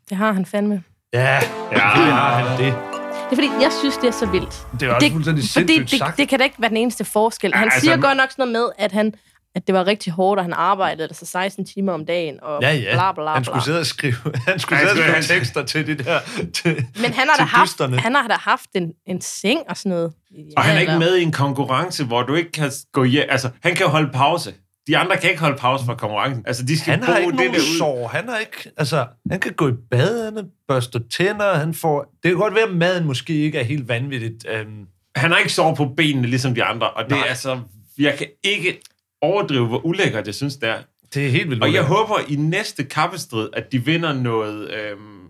Det har han fandme. Ja, ja. det har han det. Det er fordi, jeg synes, det er så vildt. Det er også fuldstændig fordi sindssygt det, sagt. det kan da ikke være den eneste forskel. Han altså- siger godt nok sådan noget med, at han at det var rigtig hårdt, og han arbejdede altså 16 timer om dagen, og Ja, ja. bla bla bla. han skulle [laughs] sidde og skrive, han skulle sidde og skrive tekster til det der. Til, Men han har, da haft, dysterne. han har da haft en, en seng og sådan noget. Ja, Og han er ikke eller- med i en konkurrence, hvor du ikke kan gå hjem. Altså, han kan jo holde pause. De andre kan ikke holde pause fra konkurrencen. Altså, de skal Han har ikke nogen sår. Han har ikke, altså, han kan gå i bad, han børster tænder, han får... Det kan godt være, at maden måske ikke er helt vanvittigt. Øhm, Han har ikke sår på benene, ligesom de andre. Og det Nej. er altså... Jeg kan ikke overdrive, hvor ulækkert jeg synes, det er. det er helt vildt. Og jeg håber i næste kappestrid, at de vinder noget, øhm,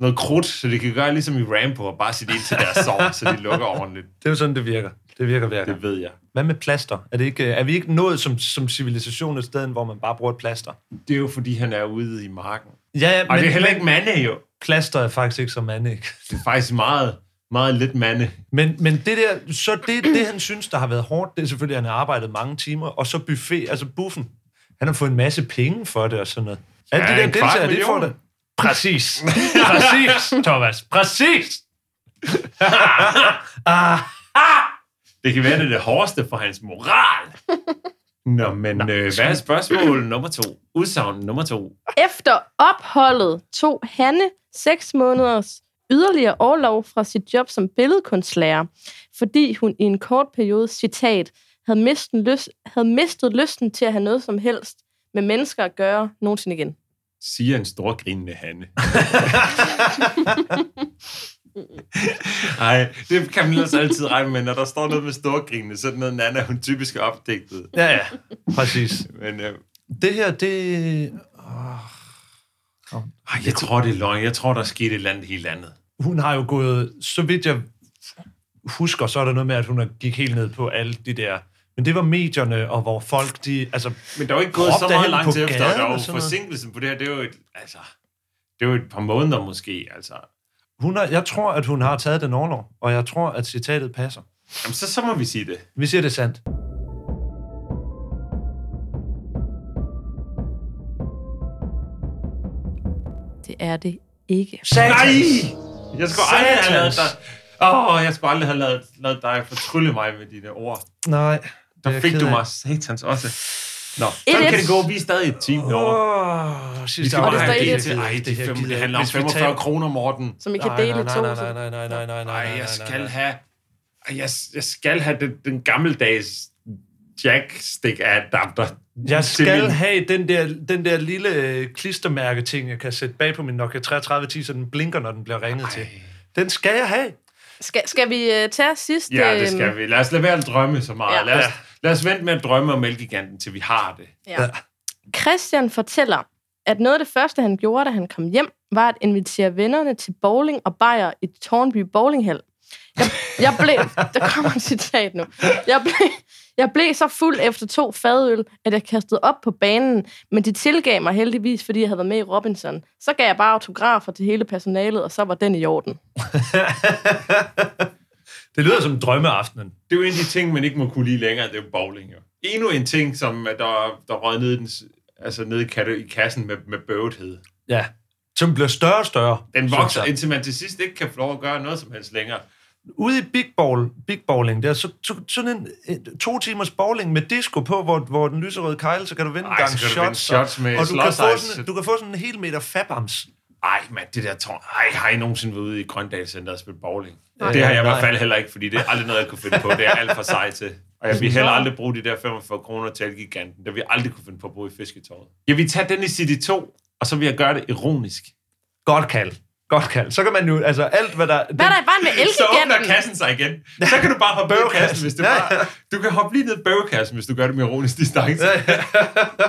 noget krudt, så de kan gøre ligesom i Rambo og bare sætte ind til deres sår, så de lukker ordentligt. Det er jo sådan, det virker. Det virker hver gang. Det ved jeg. Hvad med plaster? Er, det ikke, er vi ikke nået som, som civilisation et sted, hvor man bare bruger et plaster? Det er jo, fordi han er ude i marken. Ja, Og det er heller ikke mande, jo. Plaster er faktisk ikke så mand, ikke? [laughs] Det er faktisk meget, meget lidt mande. Men, men det der, så det, det, han synes, der har været hårdt, det er selvfølgelig, at han har arbejdet mange timer, og så buffet, altså buffen. Han har fået en masse penge for det og sådan noget. Alle Ja, de der deltagere, det får det. Præcis. [laughs] Præcis, Thomas. Præcis. [laughs] ah, Det kan være, det er det hårdeste for hans moral. [laughs] Nå, men øh, hvad er spørgsmål nummer to? Udsagn nummer to. Efter opholdet tog Hanne seks måneders yderligere overlov fra sit job som billedkunstlærer, fordi hun i en kort periode, citat, havde mistet, lyst, havde mistet lysten til at have noget som helst med mennesker at gøre nogensinde igen. Siger en stor grinende Hanne. [laughs] Nej, det kan man ellers altid regne med. Når der står noget med storgrinende, så er det noget, Nana, hun typisk er opdigtet. ja, ja. Præcis. Men øh, Det her, det... ej, jeg tror, det er løgn. Jeg tror, der er sket et eller andet helt andet. Hun har jo gået, så vidt jeg husker, så er der noget med, at hun gik helt ned på alle de der... Men det var medierne, og hvor folk, de... Altså, Men der er jo ikke gået så meget lang tid efter, og der er noget? forsinkelsen på det her, det er jo et, altså, det er jo et par måneder måske, altså. Hun har, jeg tror, at hun har taget den overlov, og jeg tror, at citatet passer. Jamen, så, så må vi sige det. Vi siger det er sandt. Det er det ikke. Nej! Jeg skulle aldrig have lavet Satans. dig... Åh, oh, jeg skulle aldrig have lavet, lavet dig fortrylle mig med dine ord. Nej. Der er fik du mig satans også. Nå. Sådan 1-1. kan det gå. Vi er stadig et team derovre. Åh, Vi Og bare det have det et. til. Ej, det fem, det handler om ikke. Hvis vi 45 taber- kroner, Morten. Som I kan dele i to. nej, så- nej, nej, nej, nej, nej, nej, Ej, nej, jeg skal have... Ej, jeg, jeg skal have den, den gammeldags jackstick-adapter. Jeg skal min- have den der, den der lille øh, klistermærke-ting, jeg kan sætte bag på min Nokia 3310, så den blinker, når den bliver ringet til. Den skal jeg have. Skal, skal vi uh, tage sidst? Ja, det øhm, skal vi. Lad os lade være at drømme så meget. Ja. Lad, os, lad os vente med at drømme om Elgiganten, til vi har det. Ja. Christian fortæller, at noget af det første, han gjorde, da han kom hjem, var at invitere vennerne til bowling og bajer i Tornby Bowlinghal. Jeg, jeg blev... Der kommer et citat nu. Jeg blev, jeg blev så fuld efter to fadøl, at jeg kastede op på banen, men de tilgav mig heldigvis, fordi jeg havde været med i Robinson. Så gav jeg bare autografer til hele personalet, og så var den i orden. [laughs] Det lyder som drømmeaftenen. Det er jo en af de ting, man ikke må kunne lide længere, det er jo bowling. Jo. Endnu en ting, som der, der røg ned i, den, altså ned i, katte- i kassen med, med bøvethed. Ja. Som bliver større og større. Den vokser, indtil man til sidst ikke kan få lov at gøre noget som helst længere. Ude i Big, Ball, Big Bowling, der, så, så, sådan en, en to timers bowling med disco på, hvor, hvor den lyserøde kejle, så kan du vinde en Ej, gang kan du shots. vinde shots med og du kan, få sådan, du kan få sådan en hel meter fabams. Ej, mand, det der tårn. Ej, har I nogensinde været ude i Grøndal Center og spille bowling? Nej. det har jeg i Nej. hvert fald heller ikke, fordi det er aldrig noget, jeg kunne finde på. Det er alt for sej til. Og jeg vil heller aldrig bruge de der 45 kroner til Elgiganten. Det vil jeg aldrig kunne finde på at bruge i fisketåret. Jeg vil tage den i City 2, og så vil jeg gøre det ironisk. Godt kald. Godt kald. Så kan man jo, altså alt, hvad der... Hvad er der i vejen med [laughs] Så åbner Elgiganten? kassen sig igen. Så kan du bare hoppe i Bøvekassen. kassen, hvis du Ja, bare... Du kan hoppe lige ned i bøvekassen, hvis du gør det med ironisk distance. Ja, ja.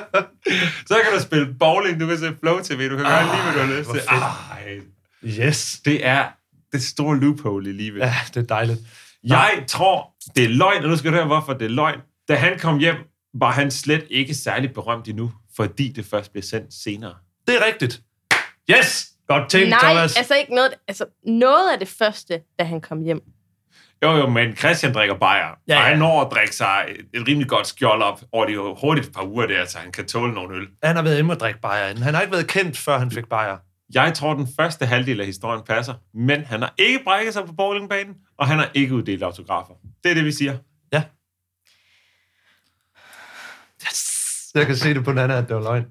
[laughs] Så kan du spille bowling, du kan se Flow TV, du kan gøre lige, hvad du har lyst til. Ej, Yes. det er det store loophole i livet. Ja, det er dejligt. Jeg tror, det er løgn, og nu skal du høre, hvorfor det er løgn. Da han kom hjem, var han slet ikke særlig berømt endnu, fordi det først blev sendt senere. Det er rigtigt. Yes! Godt tænkt, Nej, Thomas. altså ikke noget... Altså, noget af det første, da han kom hjem. Jo, jo, men Christian drikker bajer, Ja, ja, og han når at drikke sig et, rimelig godt skjold op over de jo hurtigt et par uger der, så han kan tåle nogle øl. Han har været hjemme og drikke bajer inden. Han har ikke været kendt, før han fik bajer. Jeg tror, den første halvdel af historien passer, men han har ikke brækket sig på bowlingbanen, og han har ikke uddelt autografer. Det er det, vi siger. Yes! Jeg kan se det på den anden, at det var løgn.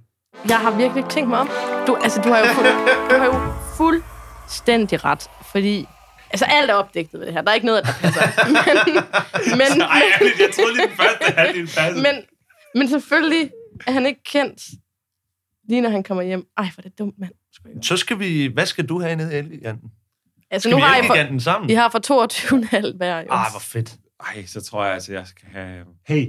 Jeg har virkelig tænkt mig om. Du, altså, du har jo, fuld, du har jo fuldstændig ret, fordi... Altså, alt er opdigtet ved det her. Der er ikke noget, der passer. [laughs] Men, men, Nej, ærligt, jeg troede lige, den første halvdel passede. men, men selvfølgelig er han ikke kendt, lige når han kommer hjem. Ej, hvor er det dumt, mand. Så skal vi... Hvad skal du have nede i Elgiganten? Altså, Skal nu vi har I for, Elgiganten sammen? I har for 22,5 hver, jo. Ah, hvor fedt. Ej, så tror jeg altså, jeg skal have... Hey,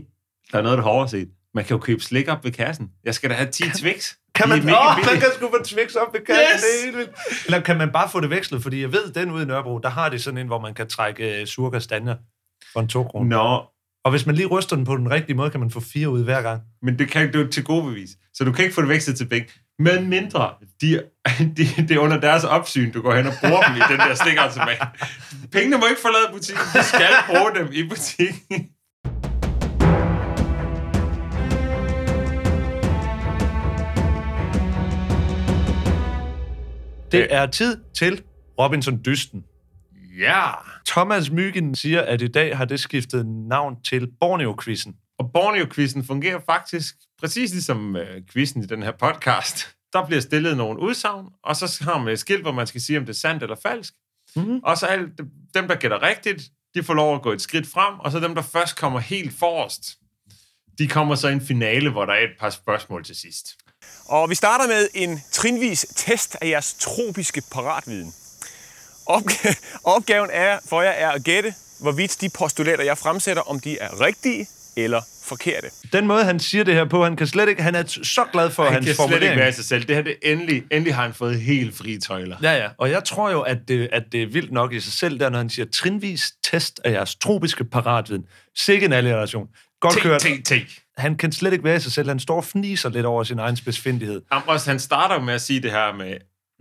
der er noget, du har overset. Man kan jo købe slik op ved kassen. Jeg skal da have 10 Twix. Kan man, åh, man billige. kan sgu få Twix op ved kassen, Yes! det er helt vildt. Eller kan man bare få det vekslet? Fordi jeg ved, den ude i Nørrebro, der har de sådan en, hvor man kan trække uh, sure kastanjer for en to kroner. Nå, Og hvis man lige ryster den på den rigtige måde, kan man få fire ud hver gang. men det kan du til gode bevis. Så du kan ikke få det vekslet til begge. Men mindre, de, [laughs] de, det er under deres opsyn, du går hen og bruger dem i den der stikautomat. Pengene må ikke forlade butikken. Du skal bruge dem i butikken. Det er tid til Robinson-dysten. Ja. Thomas Myggen siger, at i dag har det skiftet navn til Borneo-quizzen. Og Borneo-quizzen fungerer faktisk præcis ligesom øh, quizzen i den her podcast. Der bliver stillet nogle udsagn, og så har man et skilt, hvor man skal sige, om det er sandt eller falsk. Mhm. Og så alle dem, der gætter rigtigt, de får lov at gå et skridt frem, og så dem, der først kommer helt forrest, de kommer så i en finale, hvor der er et par spørgsmål til sidst. Og vi starter med en trinvis test af jeres tropiske paratviden. Opg- opgaven er for jer er at gætte, hvorvidt de postulater, jeg fremsætter, om de er rigtige eller forkerte. Den måde, han siger det her på, han kan slet ikke... Han er så glad for Han hans kan slet ikke formulering. være sig selv. Det her, det endelig, endelig har han fået helt frie tøjler. Ja, ja. Og jeg tror jo, at det, at det er vildt nok i sig selv, der når han siger trinvis test af jeres tropiske paratviden. Sikke en alliteration. Godt kørt. T, T, T. Han kan slet ikke være sig selv. Han står og fniser lidt over sin egen spidsfindighed. Ambrose, han starter med at sige det her med,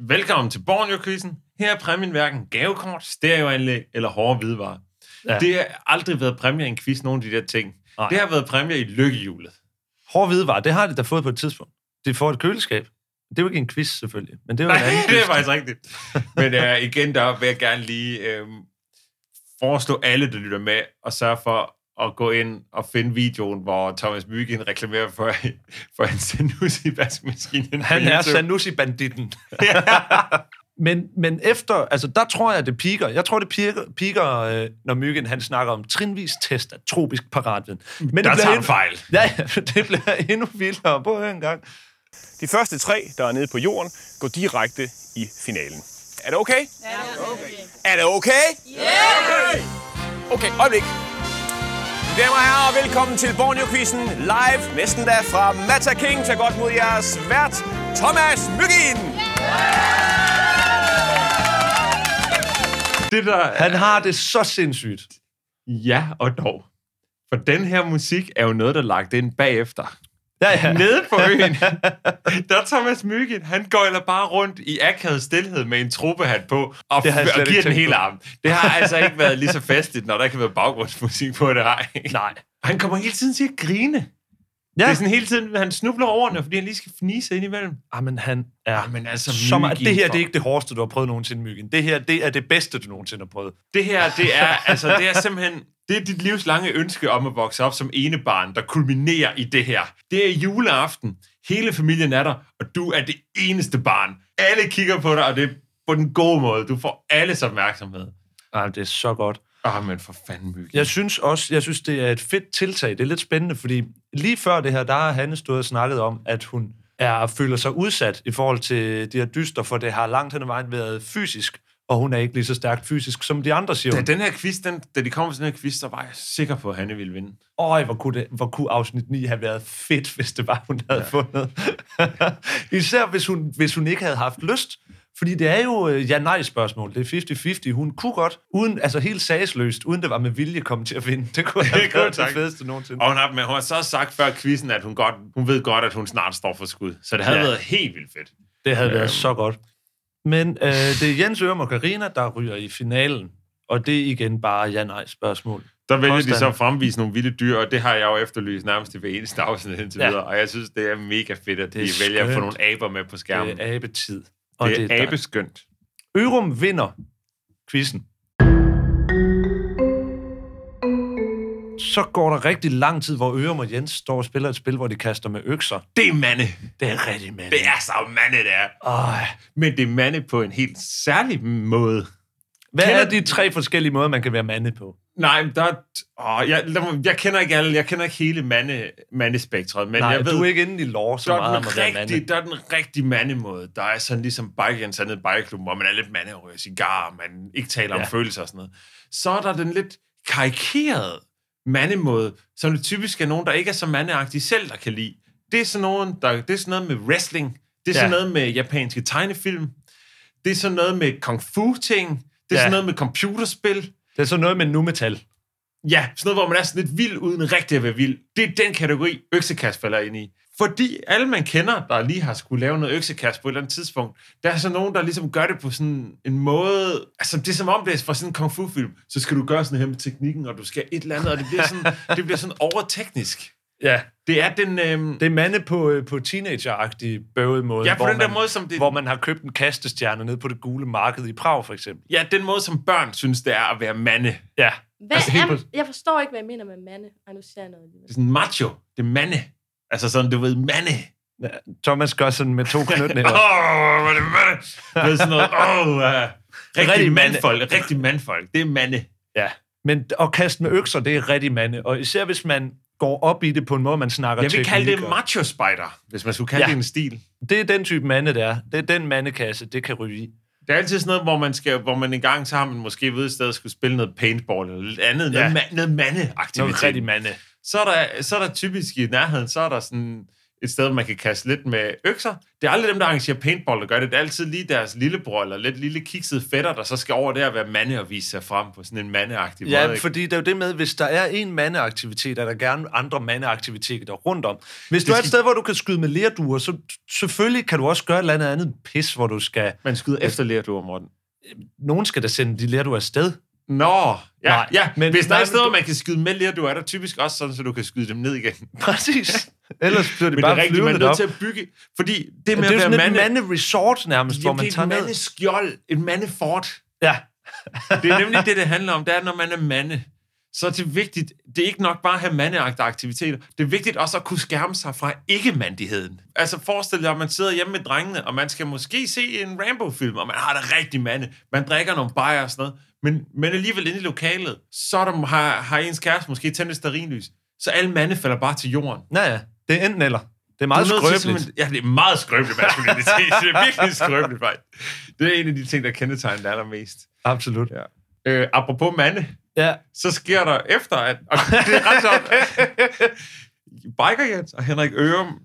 velkommen til Borneo-quizzen. Her er præmien hverken gavekort, stereoanlæg eller hårde hvidevarer. Ja. Ja. Det har aldrig været præmier i en quiz, nogle af de der ting. Nej. Det har været præmier i lykkehjulet. Hård hvidevarer, det har de da fået på et tidspunkt. De får et køleskab. Det er jo ikke en quiz, selvfølgelig. Men det er jo en Nej, anden [laughs] det er faktisk rigtigt. Men uh, igen, der vil jeg gerne lige uh, foreslå alle, der lytter med, og sørge for at gå ind og finde videoen, hvor Thomas Myggen reklamerer for, [laughs] for en Sanusi-vaskemaskine. Han er Sanusi-banditten. [laughs] men, men efter, altså der tror jeg, det piker. Jeg tror, det piker, piker øh, når Myggen han snakker om trinvis test af tropisk paratviden. Men Der det tager endnu, fejl. [laughs] ja, det bliver endnu vildere på en gang. De første tre, der er nede på jorden, går direkte i finalen. Er det okay? Ja, okay. Er det okay? Ja! Yeah! Okay, øjeblik. Damer og herrer, velkommen til Borneo-quizzen live, næsten da fra Mata King. Tag godt mod jeres vært, Thomas Myggin. Det der, Han har det så sindssygt. ja og dog. For den her musik er jo noget, der er lagt ind bagefter. Ja, ja. Nede på øen, [laughs] der er Thomas Myggen, han gøjler bare rundt i akavet stillhed med en truppehat på, og, Det og giver den hele på. arm. Det har altså ikke været lige så festligt, når der kan være baggrundsmusik på det her. Nej. Han kommer hele tiden til at grine. Ja. Det er sådan hele tiden, han snubler over den, fordi han lige skal fnise ind imellem. Jamen, han er... Jamen, altså, så meget, det her det er ikke det hårdeste, du har prøvet nogensinde, Myggen. Det her, det er det bedste, du nogensinde har prøvet. Det her, det er, altså, det er simpelthen, det er dit livs lange ønske om at vokse op som enebarn, der kulminerer i det her. Det er juleaften. Hele familien er der, og du er det eneste barn. Alle kigger på dig, og det er på den gode måde. Du får alles opmærksomhed. Ej, det er så godt. Åh, men for fanden, Myggen. Jeg synes også, jeg synes, det er et fedt tiltag. Det er lidt spændende, fordi lige før det her, der har Hanne stået og snakket om, at hun er, føler sig udsat i forhold til de her dyster, for det har langt hen ad vejen været fysisk, og hun er ikke lige så stærkt fysisk, som de andre siger. Da den her quiz, den, da de kom med sådan her quiz, så var jeg sikker på, at Hanne ville vinde. Øj, hvor kunne, det, hvor kunne afsnit 9 have været fedt, hvis det var, hun havde ja. fundet. [laughs] Især hvis hun, hvis hun ikke havde haft lyst. Fordi det er jo øh, ja-nej-spørgsmål. Det er 50-50. Hun kunne godt, uden, altså helt sagsløst, uden det var med vilje, komme til at vinde. Det kunne [laughs] have Det været det fedeste nogensinde. Og hun har, men hun har så sagt før quizzen, at hun, godt, hun ved godt, at hun snart står for skud. Så det havde Ja. været helt vildt fedt. Det havde Øhm. været så godt. Men øh, det er Jens Ørum og Karina, der ryger i finalen. Og det er igen bare ja-nej-spørgsmål. Der vælger de så at fremvise nogle vilde dyr, og det har jeg jo efterlyst nærmest i hver eneste afsnit indtil Ja. videre. Og jeg synes, det er mega fedt, at de vælger at få skønt. nogle aber med på skærmen. Det er abetid. Og det er, det er abeskønt. Ørum vinder quizzen. Så går der rigtig lang tid, hvor Ørum og Jens står og spiller et spil, hvor de kaster med økser. Det er mande. Det er rigtig med. Det er så mande, det er. Øj. Men det er mande på en helt særlig måde. Hvad Kender er de tre forskellige måder, man kan være mande på? Nej, men der er, åh, jeg, jeg kender ikke alle, jeg kender ikke hele mande, mandespektret, men Nej, jeg ved, du er ikke inde i lov så der, er meget om at være rigtig, mande. der er den rigtige mandemåde. Der er sådan ligesom bike nede i bikeklubben, hvor man er lidt mande og ryger cigar, man ikke taler Ja. om følelser og sådan noget. Så er der den lidt karikerede mandemåde, som det typisk er nogen, der ikke er så mandeagtige selv, der kan lide. Det er sådan, nogen, der, det er sådan noget med wrestling, det er sådan Ja. noget med japanske tegnefilm, det er sådan noget med kung fu-ting, det er Ja. sådan noget med computerspil, det er så noget med nu metal. Ja, sådan noget, hvor man er sådan lidt vild, uden rigtig at være vild. Det er den kategori, øksekast falder ind i. Fordi alle, man kender, der lige har skulle lave noget øksekast på et eller andet tidspunkt, der er så nogen, der ligesom gør det på sådan en måde... Altså, det er som om, det er fra sådan en kung fu-film. Så skal du gøre sådan her med teknikken, og du skal et eller andet, og det bliver sådan, det bliver sådan overteknisk. Ja, Det er den... Øhm, det er mande på, øh, på teenager-agtig bøvet måde. ja, på hvor den der man, måde, som det... Hvor man har købt en kastestjerne ned på det gule marked i Prag, for eksempel. Ja, den måde, som børn synes, det er at være mande. Ja. Hvad Altså, helt er, på- jeg forstår ikke, hvad jeg mener med mande. Ej, nu siger jeg noget. Det er sådan macho. Det er mande. Altså sådan, du ved, mande. ja. Thomas gør sådan med to [laughs] Åh, knytnæver. hvor er det mande. Du ved sådan noget, åh, oh, uh, rigtig, Rigtig rigtig mande. mandfolk. Rigtig mandfolk. Det er mande. Ja, men at kaste med økser, det er rigtig mande. Og især hvis man går op i det på en måde, man snakker Jeg vil kalde det macho spider, hvis man skulle kalde Ja. det en stil. Det er den type mande, der er. Det er den mandekasse, det kan ryge i. Det er altid sådan noget, hvor man, skal, hvor man en gang så har man måske ved et sted skulle spille noget paintball eller lidt andet. Ja. Noget, ma- noget Noget mandeaktivitet. rigtig mande. Så er, der, så er der typisk i nærheden, så er der sådan et sted, hvor man kan kaste lidt med økser. Det er aldrig dem, der arrangerer paintball, der gør det. Det er altid lige deres lillebror eller lidt lille kiksede fætter, der så skal over der og være mande og vise sig frem på sådan en mandeagtig måde. Ja, fordi det er jo det med, hvis der er en mandeaktivitet, er der gerne andre mandeaktiviteter rundt om. Hvis du Det er et sted, hvor du kan skyde med lerduer, så selvfølgelig kan du også gøre et eller andet andet pis, hvor du skal... Man skyder efter lærduer, Morten. Nogen skal da sende de lerduer afsted. Nå, ja, Nej, ja. men- Hvis der er et sted, hvor du- man kan skyde med lærduer, er der typisk også sådan, så du kan skyde dem ned igen. Præcis. [laughs] Ellers bliver det Men det bare er rigtigt, man er op. til at bygge... Fordi det Det med er jo at sådan være et mande... mande-resort nærmest, hvor Jamen, man det er tager et ned. mandeskjold, et mandefort. Ja, Det er nemlig det, det handler om. Det er, når man er mande, så er det vigtigt, det er ikke nok bare at have mandeagtige aktiviteter. Det er vigtigt også at kunne skærme sig fra ikke-mandigheden. Altså forestil dig, at man sidder hjemme med drengene, og man skal måske se en Rambo-film, og man har det rigtig mande. Man drikker nogle bajer og sådan noget. Men, men alligevel inde i lokalet, så er der, har, har ens kæreste måske tændt et stearinlys. Så alle mande falder bare til jorden. Ja, ja. Det er enten eller. Det er meget er til skrøbeligt. simpelthen- Ja, det er meget skrøbeligt maskulinitet. det er virkelig skrøbeligt, faktisk. Det er en af de ting, der kendetegner det allermest. Absolut. Ja. Øh, apropos mande, Ja. så sker der efter, at... Og det er ret sjovt. [laughs] Biker Jens og Henrik Ørum,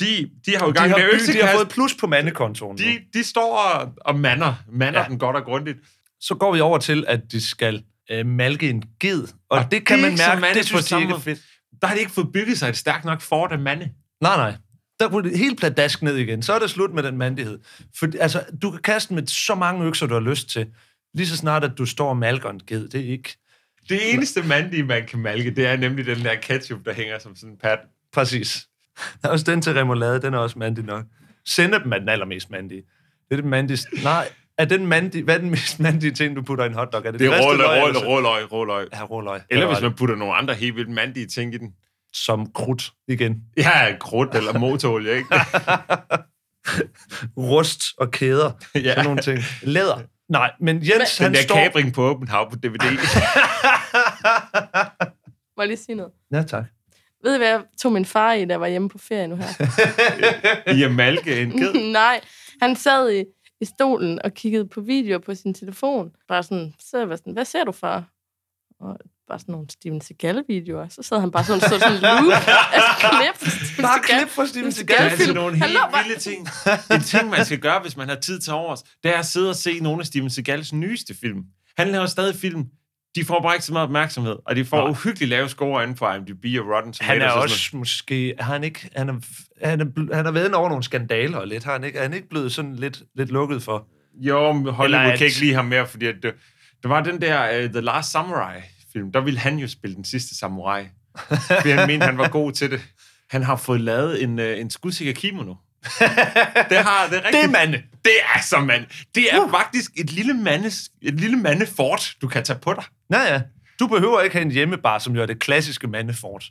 de, de har jo i De gang har, med by- de har fået plus på mandekontoen. De, de står og, og mander, mander Ja. den godt og grundigt. Så går vi over til, at de skal øh, malke en ged. Og, Og det kan er man mærke, det synes de ikke er fedt. Der har de ikke fået bygget sig et stærkt nok fort af mande. Nej, nej. Der kunne det helt pladask ned igen. Så er det slut med den mandighed. For, altså, du kan kaste med så mange økser, du har lyst til. Lige så snart, at du står og malker en ged. Det er ikke... Det eneste mandige, man kan malke, det er nemlig den der ketchup, der hænger som sådan en pat. Præcis. Der er også den til remoulade, den er også mandig nok. Sennep er den allermest mandige. Det er den mandigste... Nej, er den mandige... Hvad er den mest mandige ting, du putter i en hotdog? Er det, Det er råløg, løg, råløg, råløg, råløg. Ja, råløg. Eller hvis man putter nogle andre helt vildt mandige ting i den. Som krudt igen. Ja, krudt eller [laughs] motorolie, ikke? Rust og kæder. [laughs] ja. Sådan nogle ting. Læder. Nej, men Jens, Den han der står... kabring på åben hav på DVD. [laughs] Må jeg lige sige noget? Ja, tak. Ved I, hvad jeg tog min far i, da jeg var hjemme på ferie nu her? I at malke en ged. Nej, han sad i, i stolen og kiggede på videoer på sin telefon. Bare sådan, så jeg var sådan, hvad ser du, far? Og bare sådan nogle Steven Seagal-videoer. Så sad han bare sådan, så sådan en loop [laughs] af klip. fra Steven Bare Seagal. klip fra Steven Seagal. Det er altså nogle Han helt vilde ting. En ting, man skal gøre, hvis man har tid til overs, det er at sidde og se nogle af Steven Seagals nyeste film. Han laver stadig film. De får bare ikke så meget opmærksomhed, og de får Nej. uhyggeligt lave score inden for IMDb og Rotten Tomatoes. Han er og også måske... Har han ikke... Han er, han er, han har været over nogle skandaler og lidt. Har han ikke, er han ikke blevet sådan lidt, lidt lukket for? noget. Jo, men Hollywood at- kan ikke lide ham mere, fordi at det, der var den der uh, The Last Samurai-film. Der ville han jo spille den sidste samurai. fordi han mente, han var god til det. Han har fået lavet en, uh, en skudsikker kimono. [laughs] det har det er rigtigt. Det er mande. Det er så mand. Det er uh. faktisk et lille, mandes, et lille mandefort, du kan tage på dig. Ja, ja. Du behøver ikke have en hjemmebar, som jo er det klassiske mandefort.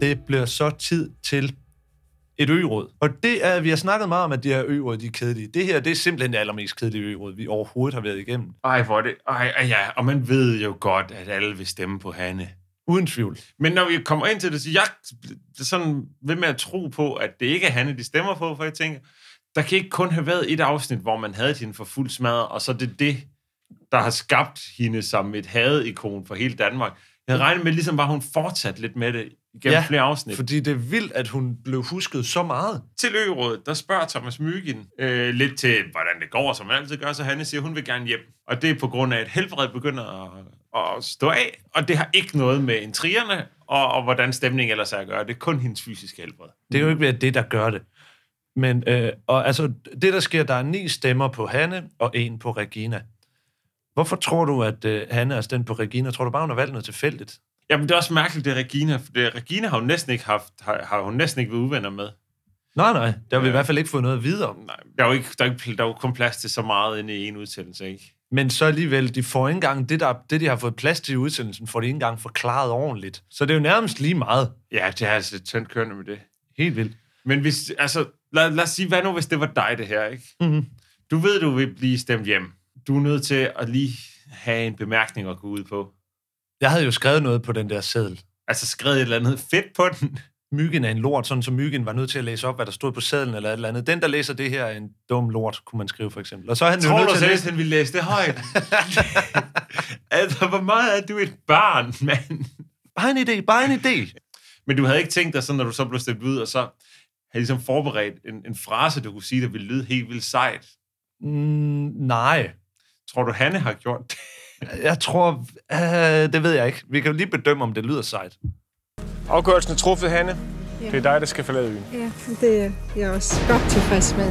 Det bliver så tid til et ø-råd. Og det er, vi har snakket meget om, at de her ø-råd, de er kedelige. Det her, det er simpelthen det allermest kedelige ø-råd, vi overhovedet har været igennem. Ej, hvor er det... Ej, ej, ja, og man ved jo godt, at alle vil stemme på Hanne. Uden tvivl. Men når vi kommer ind til det, så jeg er sådan ved med at tro på, at det ikke er Hanne, de stemmer på, for jeg tænker, der kan ikke kun have været et afsnit, hvor man havde hende for fuld smadret, og så er det det, der har skabt hende som et hadikon for hele Danmark. Jeg havde regnet med, ligesom var hun fortsat lidt med det igennem Ja, flere afsnit. fordi det er vildt, at hun blev husket så meget. til Ørådet, der spørger Thomas Myggen øh, lidt til, hvordan det går, som man altid gør, så han siger, hun vil gerne hjem. Og det er på grund af, at helbred begynder at, at stå af, og det har ikke noget med intrigerne og, og hvordan stemningen ellers er at gøre. Det er kun hendes fysiske helbred. Det er jo ikke det, der gør det. Men øh, og altså, det, der sker, der er ni stemmer på Hanne og en på Regina. Hvorfor tror du, at øh, Hanne er stemt på Regina? Tror du bare, hun har valgt noget tilfældigt? Jamen, det er også mærkeligt, det er Regina, for det, Regina har jo næsten ikke haft, har, har hun næsten ikke været uvenner med. Nej, nej. Det har vi Ja. i hvert fald ikke fået noget at vide om. Nej, der er jo, ikke, der er, ikke, der er jo kun plads til så meget inde i en udsendelse, ikke? Men så alligevel, de får ikke engang det, der, det, de har fået plads til i udsendelsen, får de ikke engang forklaret ordentligt. Så det er jo nærmest lige meget. Ja, det er altså lidt tyndt kørende med det. Helt vildt. Men hvis, altså, lad, lad os sige, hvad nu, hvis det var dig, det her, ikke? Mm-hmm. Du ved, du vil blive stemt hjem. Du er nødt til at lige have en bemærkning at gå ud på. Jeg havde jo skrevet noget på den der seddel. Altså skrevet et eller andet fedt på den. Myggen er en lort, sådan som Myggen var nødt til at læse op, hvad der stod på sedlen eller et eller andet. Den, der læser det her, er en dum lort, kunne man skrive for eksempel. Og så er han Tror nødt du til at læse... han ville læse det højt? [laughs] altså, hvor meget er du et barn, mand? Bare en idé, bare en idé. Men du havde ikke tænkt dig sådan, når du så blev stemt ud, og så havde ligesom forberedt en, en frase, du kunne sige, der ville lyde helt vildt sejt. Mm, nej. Tror du, Hanne har gjort det? Jeg tror... Øh, det ved jeg ikke. Vi kan jo lige bedømme, om det lyder sejt. Afgørelsen er truffet, Hanne. Det er dig, der skal forlade øen. Ja, det er jeg også godt tilfreds med.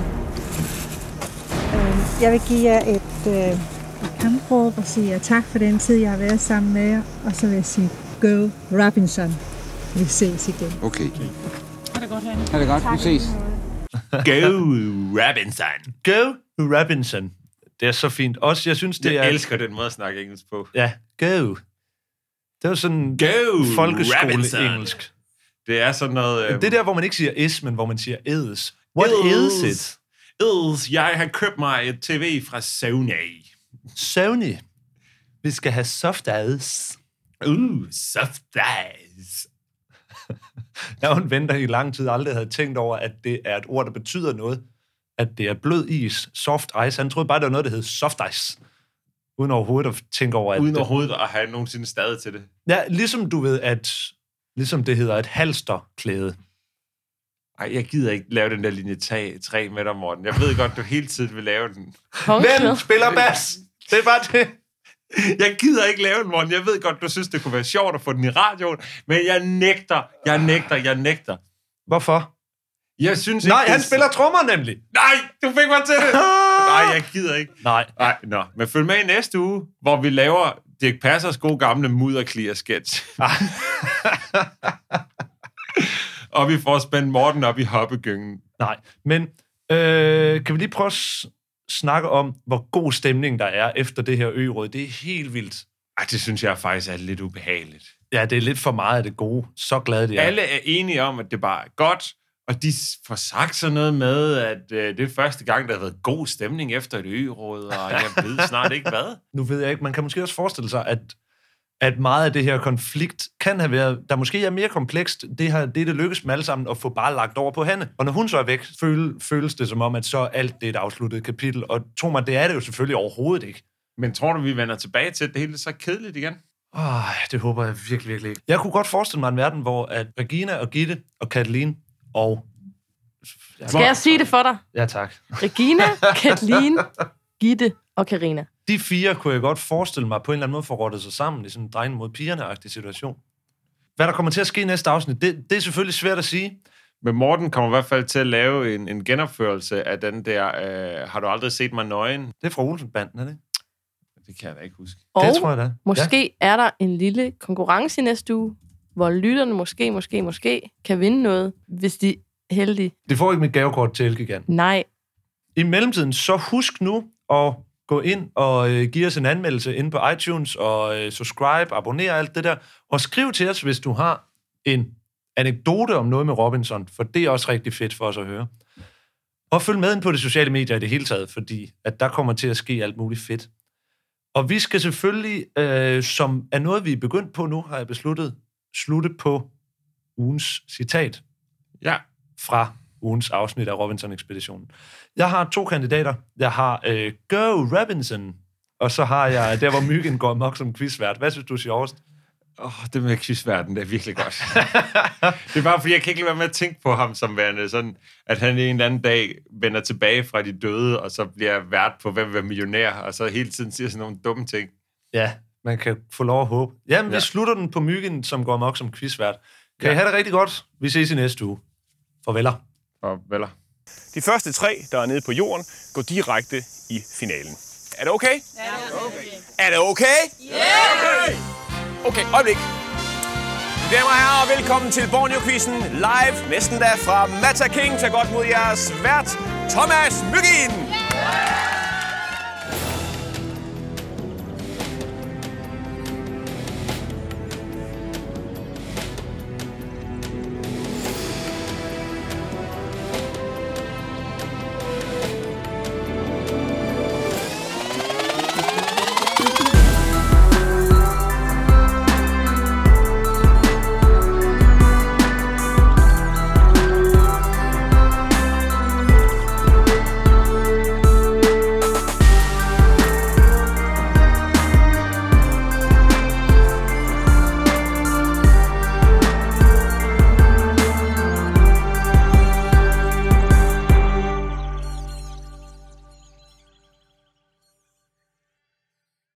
Øh, Jeg vil give jer et, øh, et kampråb og sige jer tak for den tid, jeg har været sammen med jer. Og så vil jeg sige, go Robinson. Vi ses igen. Okay. Ha' det godt, Hanne. Ha' det godt. Vi ses. Go Robinson. Go Robinson. Det er så fint. Også, jeg synes, det Jeg er... elsker den måde at snakke engelsk på. Ja, go. Det var sådan Go, folkeskole-engelsk. Det er sådan noget... øhm, Det er der, hvor man ikke siger is, men hvor man siger is. What is it? Is, jeg har købt mig et tv fra Sony. Sony. Vi skal have soft ice. Uh, soft ice. [laughs] Jeg jo en ven, der i lang tid aldrig havde tænkt over, at det er et ord, der betyder noget. At det er blød is, soft ice. Han troede bare, det var noget, der hed soft ice. Uden overhovedet at tænke over, at... Uden det, overhovedet at have nogensinde stadig til det. ja, ligesom du ved, at ligesom det hedder et halsterklæde. Ej, jeg gider ikke lave den der linje 3 med dig, Morten. Jeg ved godt, du hele tiden vil lave den. Hvem spiller bas? Det er bare det. Jeg gider ikke lave den, Morten. Jeg ved godt, du synes, det kunne være sjovt at få den i radioen, men jeg nægter, jeg nægter, jeg nægter. Hvorfor? Jeg synes Nej, ikke, han det er- spiller trommer nemlig. Nej, du fik mig til det. [laughs] Nej, jeg gider ikke. Nej. Nej, nå. Men følg med i næste uge, hvor vi laver Dirk Passers gode gamle mudderklier sketch. [laughs] og vi får spændt Morten op i hoppegyngen. Nej, men øh, kan vi lige prøve at snakke om, hvor god stemning der er efter det her ø-råd? Det er helt vildt. Ej, det synes jeg faktisk er lidt ubehageligt. Ja, det er lidt for meget af det gode. Så glad det er. Alle er enige om, at det bare er godt, og de får sagt sådan noget med, at øh, det er første gang, der har været god stemning efter et ø-råd, og jeg ved snart ikke hvad. Nu ved jeg ikke, man kan måske også forestille sig, at, at meget af det her konflikt kan have været, der måske er mere komplekst, det, her, det er det lykkes dem alle sammen at få bare lagt over på hende. Og når hun så er væk, føle, føles det som om, at så alt det er et afsluttet kapitel. Og tro mig, det er det jo selvfølgelig overhovedet ikke. Men tror du, vi vender tilbage til, at det hele er så kedeligt igen? Ej, det håber jeg virkelig, virkelig ikke. Jeg kunne godt forestille mig en verden, hvor at Regina og Gitte og Katalin og... Skal jeg sige det for dig? Ja, tak. Regina, [laughs] Kathleen, Gitte og Karina. De fire kunne jeg godt forestille mig på en eller anden måde får rottet sig sammen i sådan en drejende mod pigerne-agtig situation. Hvad der kommer til at ske i næste afsnit, det, det er selvfølgelig svært at sige. Men Morten kommer i hvert fald til at lave en, en genopførelse af den der, øh, har du aldrig set mig nøgen? Det er fra Olsenbanden, er det ikke? Det kan jeg da ikke huske. Og det tror jeg da. måske er der en lille konkurrence i næste uge, hvor lytterne måske, måske, måske kan vinde noget, hvis de er heldige. Det får ikke mit gavekort til Elgiganten. Nej. I mellemtiden, så husk nu at gå ind og øh, give os en anmeldelse inde på iTunes, og øh, subscribe, abonner alt det der, og skriv til os, hvis du har en anekdote om noget med Robinson, for det er også rigtig fedt for os at høre. Og følg med ind på de sociale medier i det hele taget, fordi at der kommer til at ske alt muligt fedt. Og vi skal selvfølgelig, øh, som er noget, vi er begyndt på nu, har jeg besluttet, slutte på ugens citat Ja, fra ugens afsnit af Robinson-ekspeditionen. Jeg har to kandidater. Jeg har øh, Go Robinson, og så har jeg der, hvor Myggen går amok som quizvært. Hvad synes du er sjovest? oh, det med quizverden, det er virkelig godt. [laughs] det er bare, fordi jeg kan ikke lade være med at tænke på ham som værende sådan, at han en eller anden dag vender tilbage fra de døde, og så bliver vært på Hvem vil være millionær, og så hele tiden siger sådan nogle dumme ting. Ja, man kan få lov at håbe. Jamen, ja. Ja. vi slutter den på Myggen, som går amok som quizvært. Kan ja. Ja. I have det rigtig godt? Vi ses i næste uge. Farveler. Og veller. De første tre, der er nede på jorden, går direkte i finalen. Er det okay? Ja, okay. Er det okay? Yeah! Okay, øjeblik. Mine damer og herrer, velkommen til Borneo-quizzen live, næsten da fra Mata King. Tag godt mod jeres vært, Thomas Myggin.